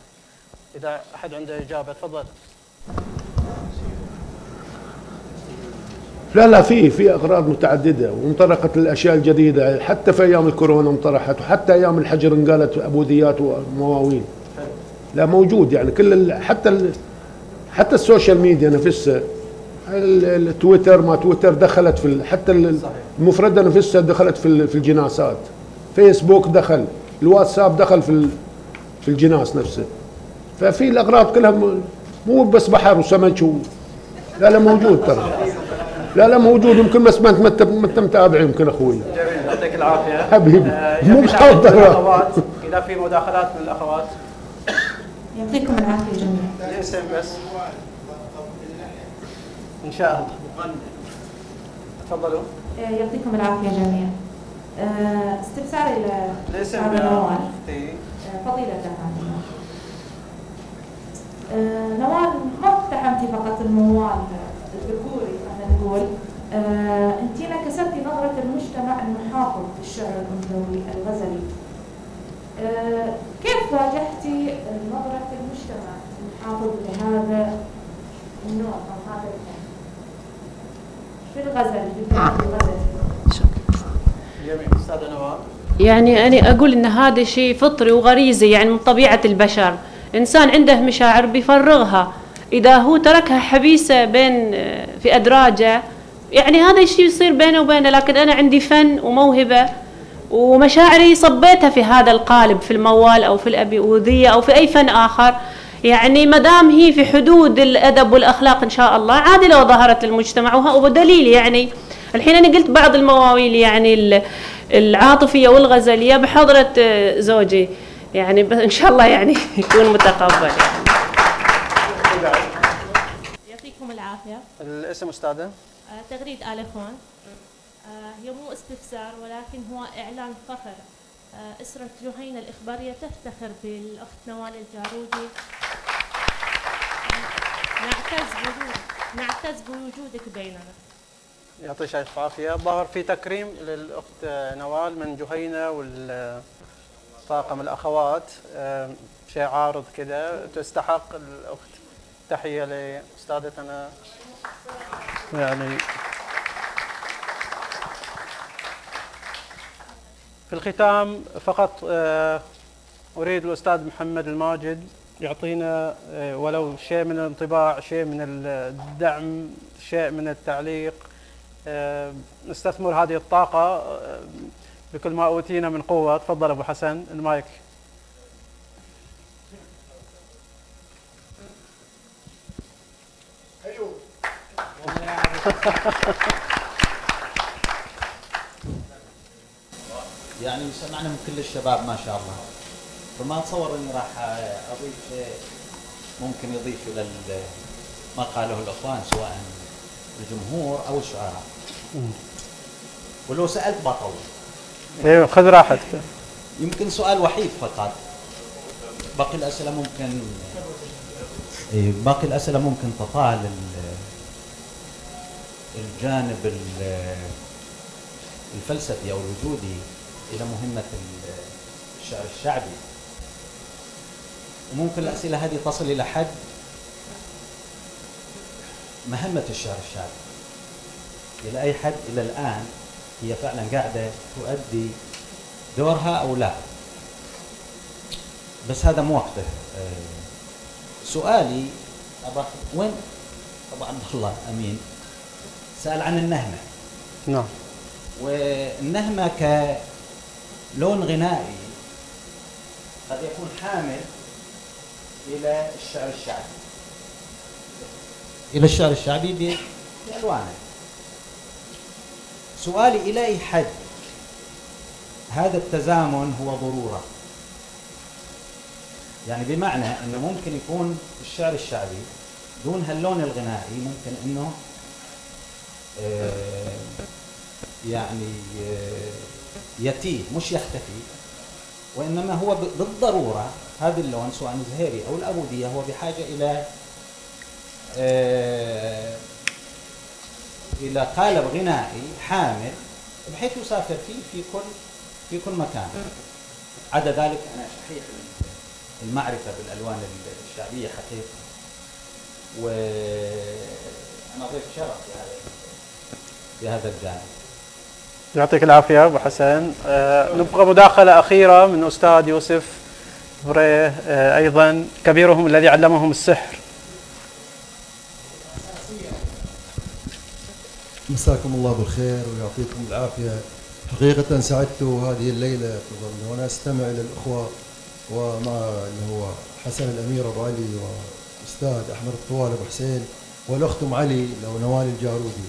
إذا أحد عنده إجابة تفضل. لا لا في في أغراض متعددة وانطلقت الأشياء الجديدة حتى في أيام الكورونا انطرحت وحتى أيام الحجر انقالت ابوديات ومواويل. لا موجود يعني كل ال حتى ال حتى ال social media نفسها التويتر ما تويتر دخلت في حتى المفردة نفسها دخلت في في الجناسات. فيسبوك دخل الواتساب دخل في في الجناس نفسه. ففي الأغراض كلها مو بس بحر وسمك و لا لا موجود ترى. لا لا موجود. يمكن بس ما انت ما انت متابع يمكن أخوي. جميل. يعطيك العافية. حبيبي آه مو الأخوات إذا في مداخلات من الأخوات. يعطيكم العافية جميعا. الاسم بس إن شاء الله. تفضلوا. آه، يعطيكم العافية جميعا. آه، استفساري الاسم نوال فضيلة نوال ما اقتحمتي فقط الموال الذكوري؟ خلينا نقول آه أنت كسرتي نظرة المجتمع المحافظ في الشعر الأنثوي الغزلي. آه كيف واجهتي نظرة المجتمع المحافظ لهذا النوع أو هذا الفن في الغزل في الغزل. يعني أنا أقول إن هذا شيء فطري وغريزي يعني من طبيعة البشر. إنسان عنده مشاعر بيفرغها. إذا هو تركها حبيسة بين في أدراجه يعني هذا الشيء يصير بينه وبينه. لكن أنا عندي فن وموهبة ومشاعري صبيتها في هذا القالب في الموال أو في الأبيوذية أو في أي فن آخر. يعني ما دام هي في حدود الأدب والأخلاق إن شاء الله عادي لو ظهرت للمجتمع ودليل يعني الحين أنا قلت بعض المواويل يعني العاطفية والغزلية بحضرة زوجي. يعني إن شاء الله يعني يكون متقبل. يعني. يعطيكم العافية. الاسم أستاذة؟ آه تغريد آل إخوان. آه هي مو استفسار ولكن هو إعلان فخر. آه أسرة جهينة الإخبارية تفتخر بالأخت نوال الجارودي. نعتز نعتز بوجودك بيننا. يعطيك الف عافيه ظهر في تكريم للأخت نوال من جهينة والطاقم الأخوات. شيء عارض كذا تستحق الأخت. تحية لأستاذتنا. يعني في الختام فقط أريد الأستاذ محمد الماجد يعطينا ولو شيء من الانطباع شيء من الدعم شيء من التعليق. نستثمر هذه الطاقة بكل ما أوتينا من قوة. تفضل أبو حسن المايك. يعني سمعنا من كل الشباب ما شاء الله. فما اتصور إني راح أضيف شيء ممكن يضيف إلى ما قاله الأخوان سواء الجمهور أو الشعراء. ولو سألت بطول أيوه خذ راحتك. يمكن سؤال وحيد فقط. باقي الأسئلة ممكن باقي الأسئلة ممكن تطال الجانب ال- الفلسفي أو الوجودي إلى مهمة ال- الشعر الشعبي. وممكن الأسئلة هذه تصل إلى حد مهمة الشعر الشعبي. إلى أي حد إلى الآن هي فعلا قاعدة تؤدي دورها أو لا. بس هذا مو وقته. آه، سؤالي أبا وين؟ ابو عبد الله أمين. سأل عن النهمة. نعم. والنهمة كلون غنائي قد يكون حامل إلى الشعر الشعبي. إلى الشعر الشعبي بألوانه. سؤالي إلى اي حد. هذا التزامن هو ضرورة. يعني بمعنى إنه ممكن يكون الشعر الشعبي دون هاللون الغنائي ممكن إنه آه، يعني آه، يتيه مش يختفي. وإنما هو ب- بالضرورة هذا اللون سواء الزهيري أو الأبودية هو بحاجة إلى إلى قالب غنائي حامل بحيث يسافر فيه في كل في كل مكان. عدا ذلك أنا شحيح. المعرفة بالألوان الشعبية حقيقة. وأنا ضيف شرف في هذا في هذا الجانب. يعطيك العافية أبو حسن آه، نبغى مداخلة أخيرة من أستاذ يوسف بريه آه، أيضا كبيرهم الذي علمهم السحر. مساكم الله بالخير ويعطيكم العافية. حقيقة سعدت هذه الليلة تظل وأنا أستمع إلى الأخوة ومع اللي هو حسن الأمير أبو علي وأستاذ أحمد الطوال أبو حسين والأخت أم علي لو نوال الجارودي.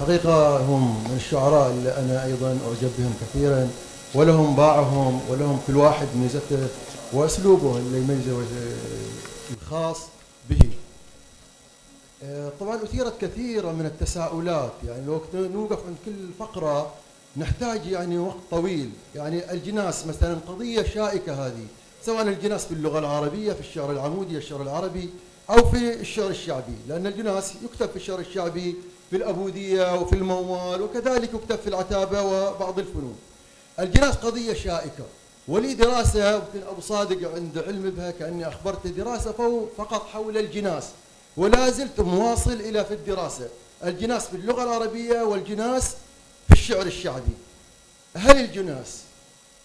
حقيقة هم من الشعراء اللي أنا أيضا أعجب بهم كثيرا ولهم باعهم ولهم كل واحد ميزته وأسلوبه اللي يميزه الخاص به. طبعا أثيرت كثيرا من التساؤلات. يعني لو نوقف عند كل فقرة نحتاج يعني وقت طويل. يعني الجناس مثلا قضية شائكة هذه سواء الجناس في اللغة العربية في الشعر العمودي الشعر العربي أو في الشعر الشعبي. لأن الجناس يكتب في الشعر الشعبي في الأبودية وفي الموال وكذلك يكتب في العتابة وبعض الفنون. الجناس قضية شائكة ولي دراسة يمكن أبو صادق عند علم بها كأني أخبرت دراسة فقط حول الجناس. ولا زلت مواصل إلى في الدراسة. الجناس في اللغة العربية والجناس في الشعر الشعبي. هل الجناس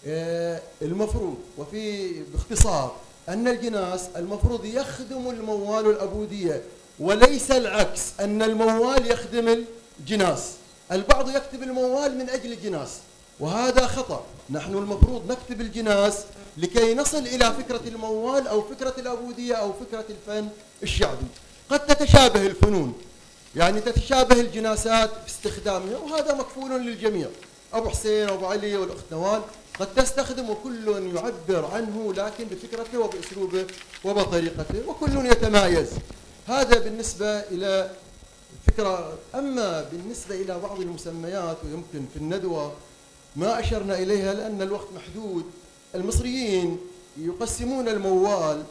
آه، المفروض وفي باختصار أن الجناس المفروض يخدم الموال الأبودية وليس العكس أن الموال يخدم الجناس. البعض يكتب الموال من أجل الجناس وهذا خطأ. نحن المفروض نكتب الجناس لكي نصل إلى فكرة الموال أو فكرة الأبودية أو فكرة الفن الشعبي. قد تتشابه الفنون. يعني تتشابه الجناسات في استخدامها وهذا مكفول للجميع. أبو حسين وأبو علي والأخت نوال قد تستخدم وكل يعبر عنه لكن بفكرته وبأسلوبه وبطريقته وكل يتمايز. هذا بالنسبة إلى فكرة أما بالنسبة إلى بعض المسميات ويمكن في الندوة ما أشرنا إليها لأن الوقت محدود. المصريين يقسمون الموال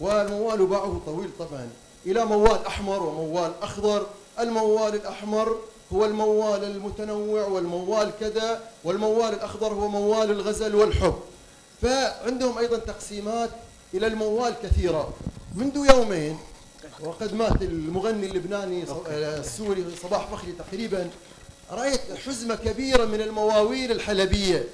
والموال باعه طويل طبعا. إلى موال أحمر وموال أخضر. الموال الأحمر هو الموال المتنوع والموال كذا والموال الأخضر هو موال الغزل والحب. فعندهم أيضا تقسيمات إلى الموال كثيرة. منذ يومين وقد مات المغني اللبناني ص- السوري صباح فخري تقريبا. رأيت حزمة كبيرة من المواويل الحلبية.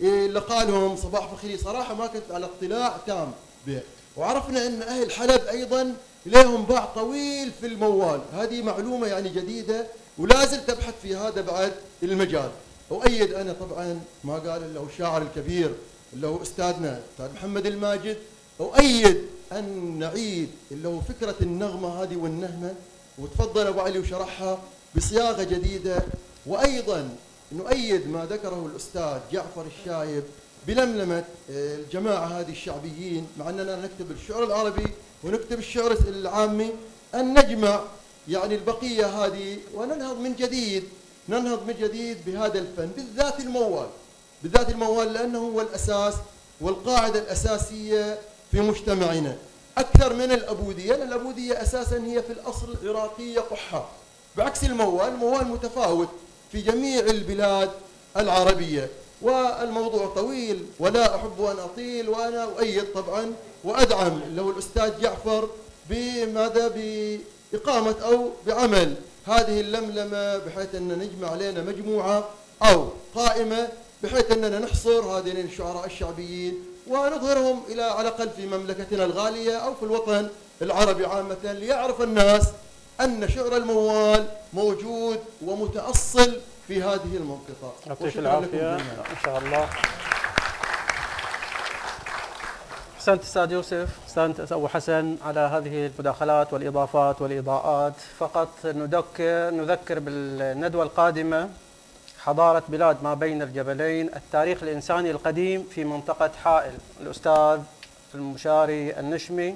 إيه اللي قالهم صباح فخري صراحة ما كنت على اطلاع تام. به وعرفنا أن أهل حلب أيضا لهم باع طويل في الموال. هذه معلومة يعني جديدة ولازل تبحث في هذا بعد المجال. أؤيد أنا طبعا ما قال إلا الشاعر الكبير اللي هو أستاذنا أستاذ محمد الماجد. أؤيد أن نعيد اللي هو فكرة النغمة هذه والنهمة وتفضل أبو علي وشرحها بصياغة جديدة. وأيضا نؤيد ما ذكره الأستاذ جعفر الشايب بلملمة آه، الجماعة هذه الشعبيين مع أننا نكتب الشعر العربي ونكتب الشعر العامي أن نجمع يعني البقية هذه وننهض من جديد ننهض من جديد بهذا الفن بالذات الموال. بالذات الموال لأنه هو الأساس والقاعدة الأساسية في مجتمعنا. أكثر من الأبودية لأن الأبودية أساسا هي في الأصل عراقية قحة. بعكس الموال الموال متفاوت في جميع البلاد العربية. والموضوع طويل ولا أحب أن أطيل وأنا أؤيد طبعا وأدعم اللي هو الأستاذ جعفر بماذا؟ بإقامة أو بعمل. هذه اللملمة بحيث أن نجمع علينا مجموعة أو قائمة بحيث أننا نحصر هذين الشعراء الشعبيين ونظهرهم إلى على الأقل في مملكتنا الغالية أو في الوطن العربي عامة ليعرف الناس أن شعر الموال موجود ومتأصل في هذه المنطقة. يعطيك العافية. إن شاء الله. أحسنت أستاذ يوسف. أحسنت أبو حسن على هذه المداخلات والإضافات والإضاءات. فقط نذكر نذكر بالندوة القادمة حضارة بلاد ما بين الجبلين التاريخ الإنساني القديم في منطقة حائل. الأستاذ المشاري النشمي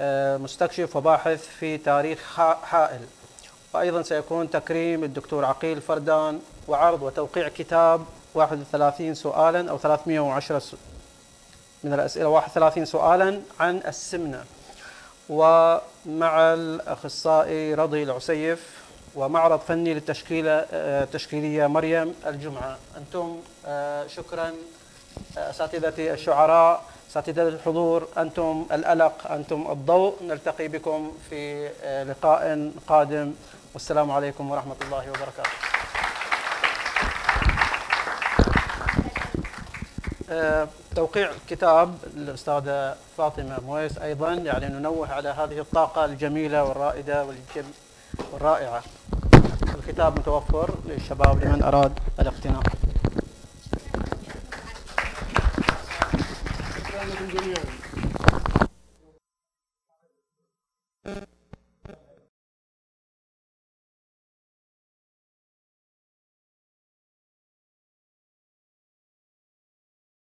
آه، مستكشف وباحث في تاريخ حا- حائل. وأيضا سيكون تكريم الدكتور عقيل فردان وعرض وتوقيع كتاب 31 سؤالا أو 310 س- من الأسئلة 31 سؤالا عن السمنة. ومع الأخصائي رضي العسيف ومعرض فني للتشكيلة آه، تشكيلية مريم الجمعة. أنتم آه، شكرا آه، أساتذتي الشعراء أساتذة الحضور أنتم الألق أنتم الضوء. نلتقي بكم في آه، لقاء قادم والسلام عليكم ورحمة الله وبركاته. آه، توقيع كتاب الأستاذة فاطمة مويس أيضا يعني ننوه على هذه الطاقة الجميلة والرائدة والرائعة. الكتاب متوفر للشباب لمن أراد الاقتناء.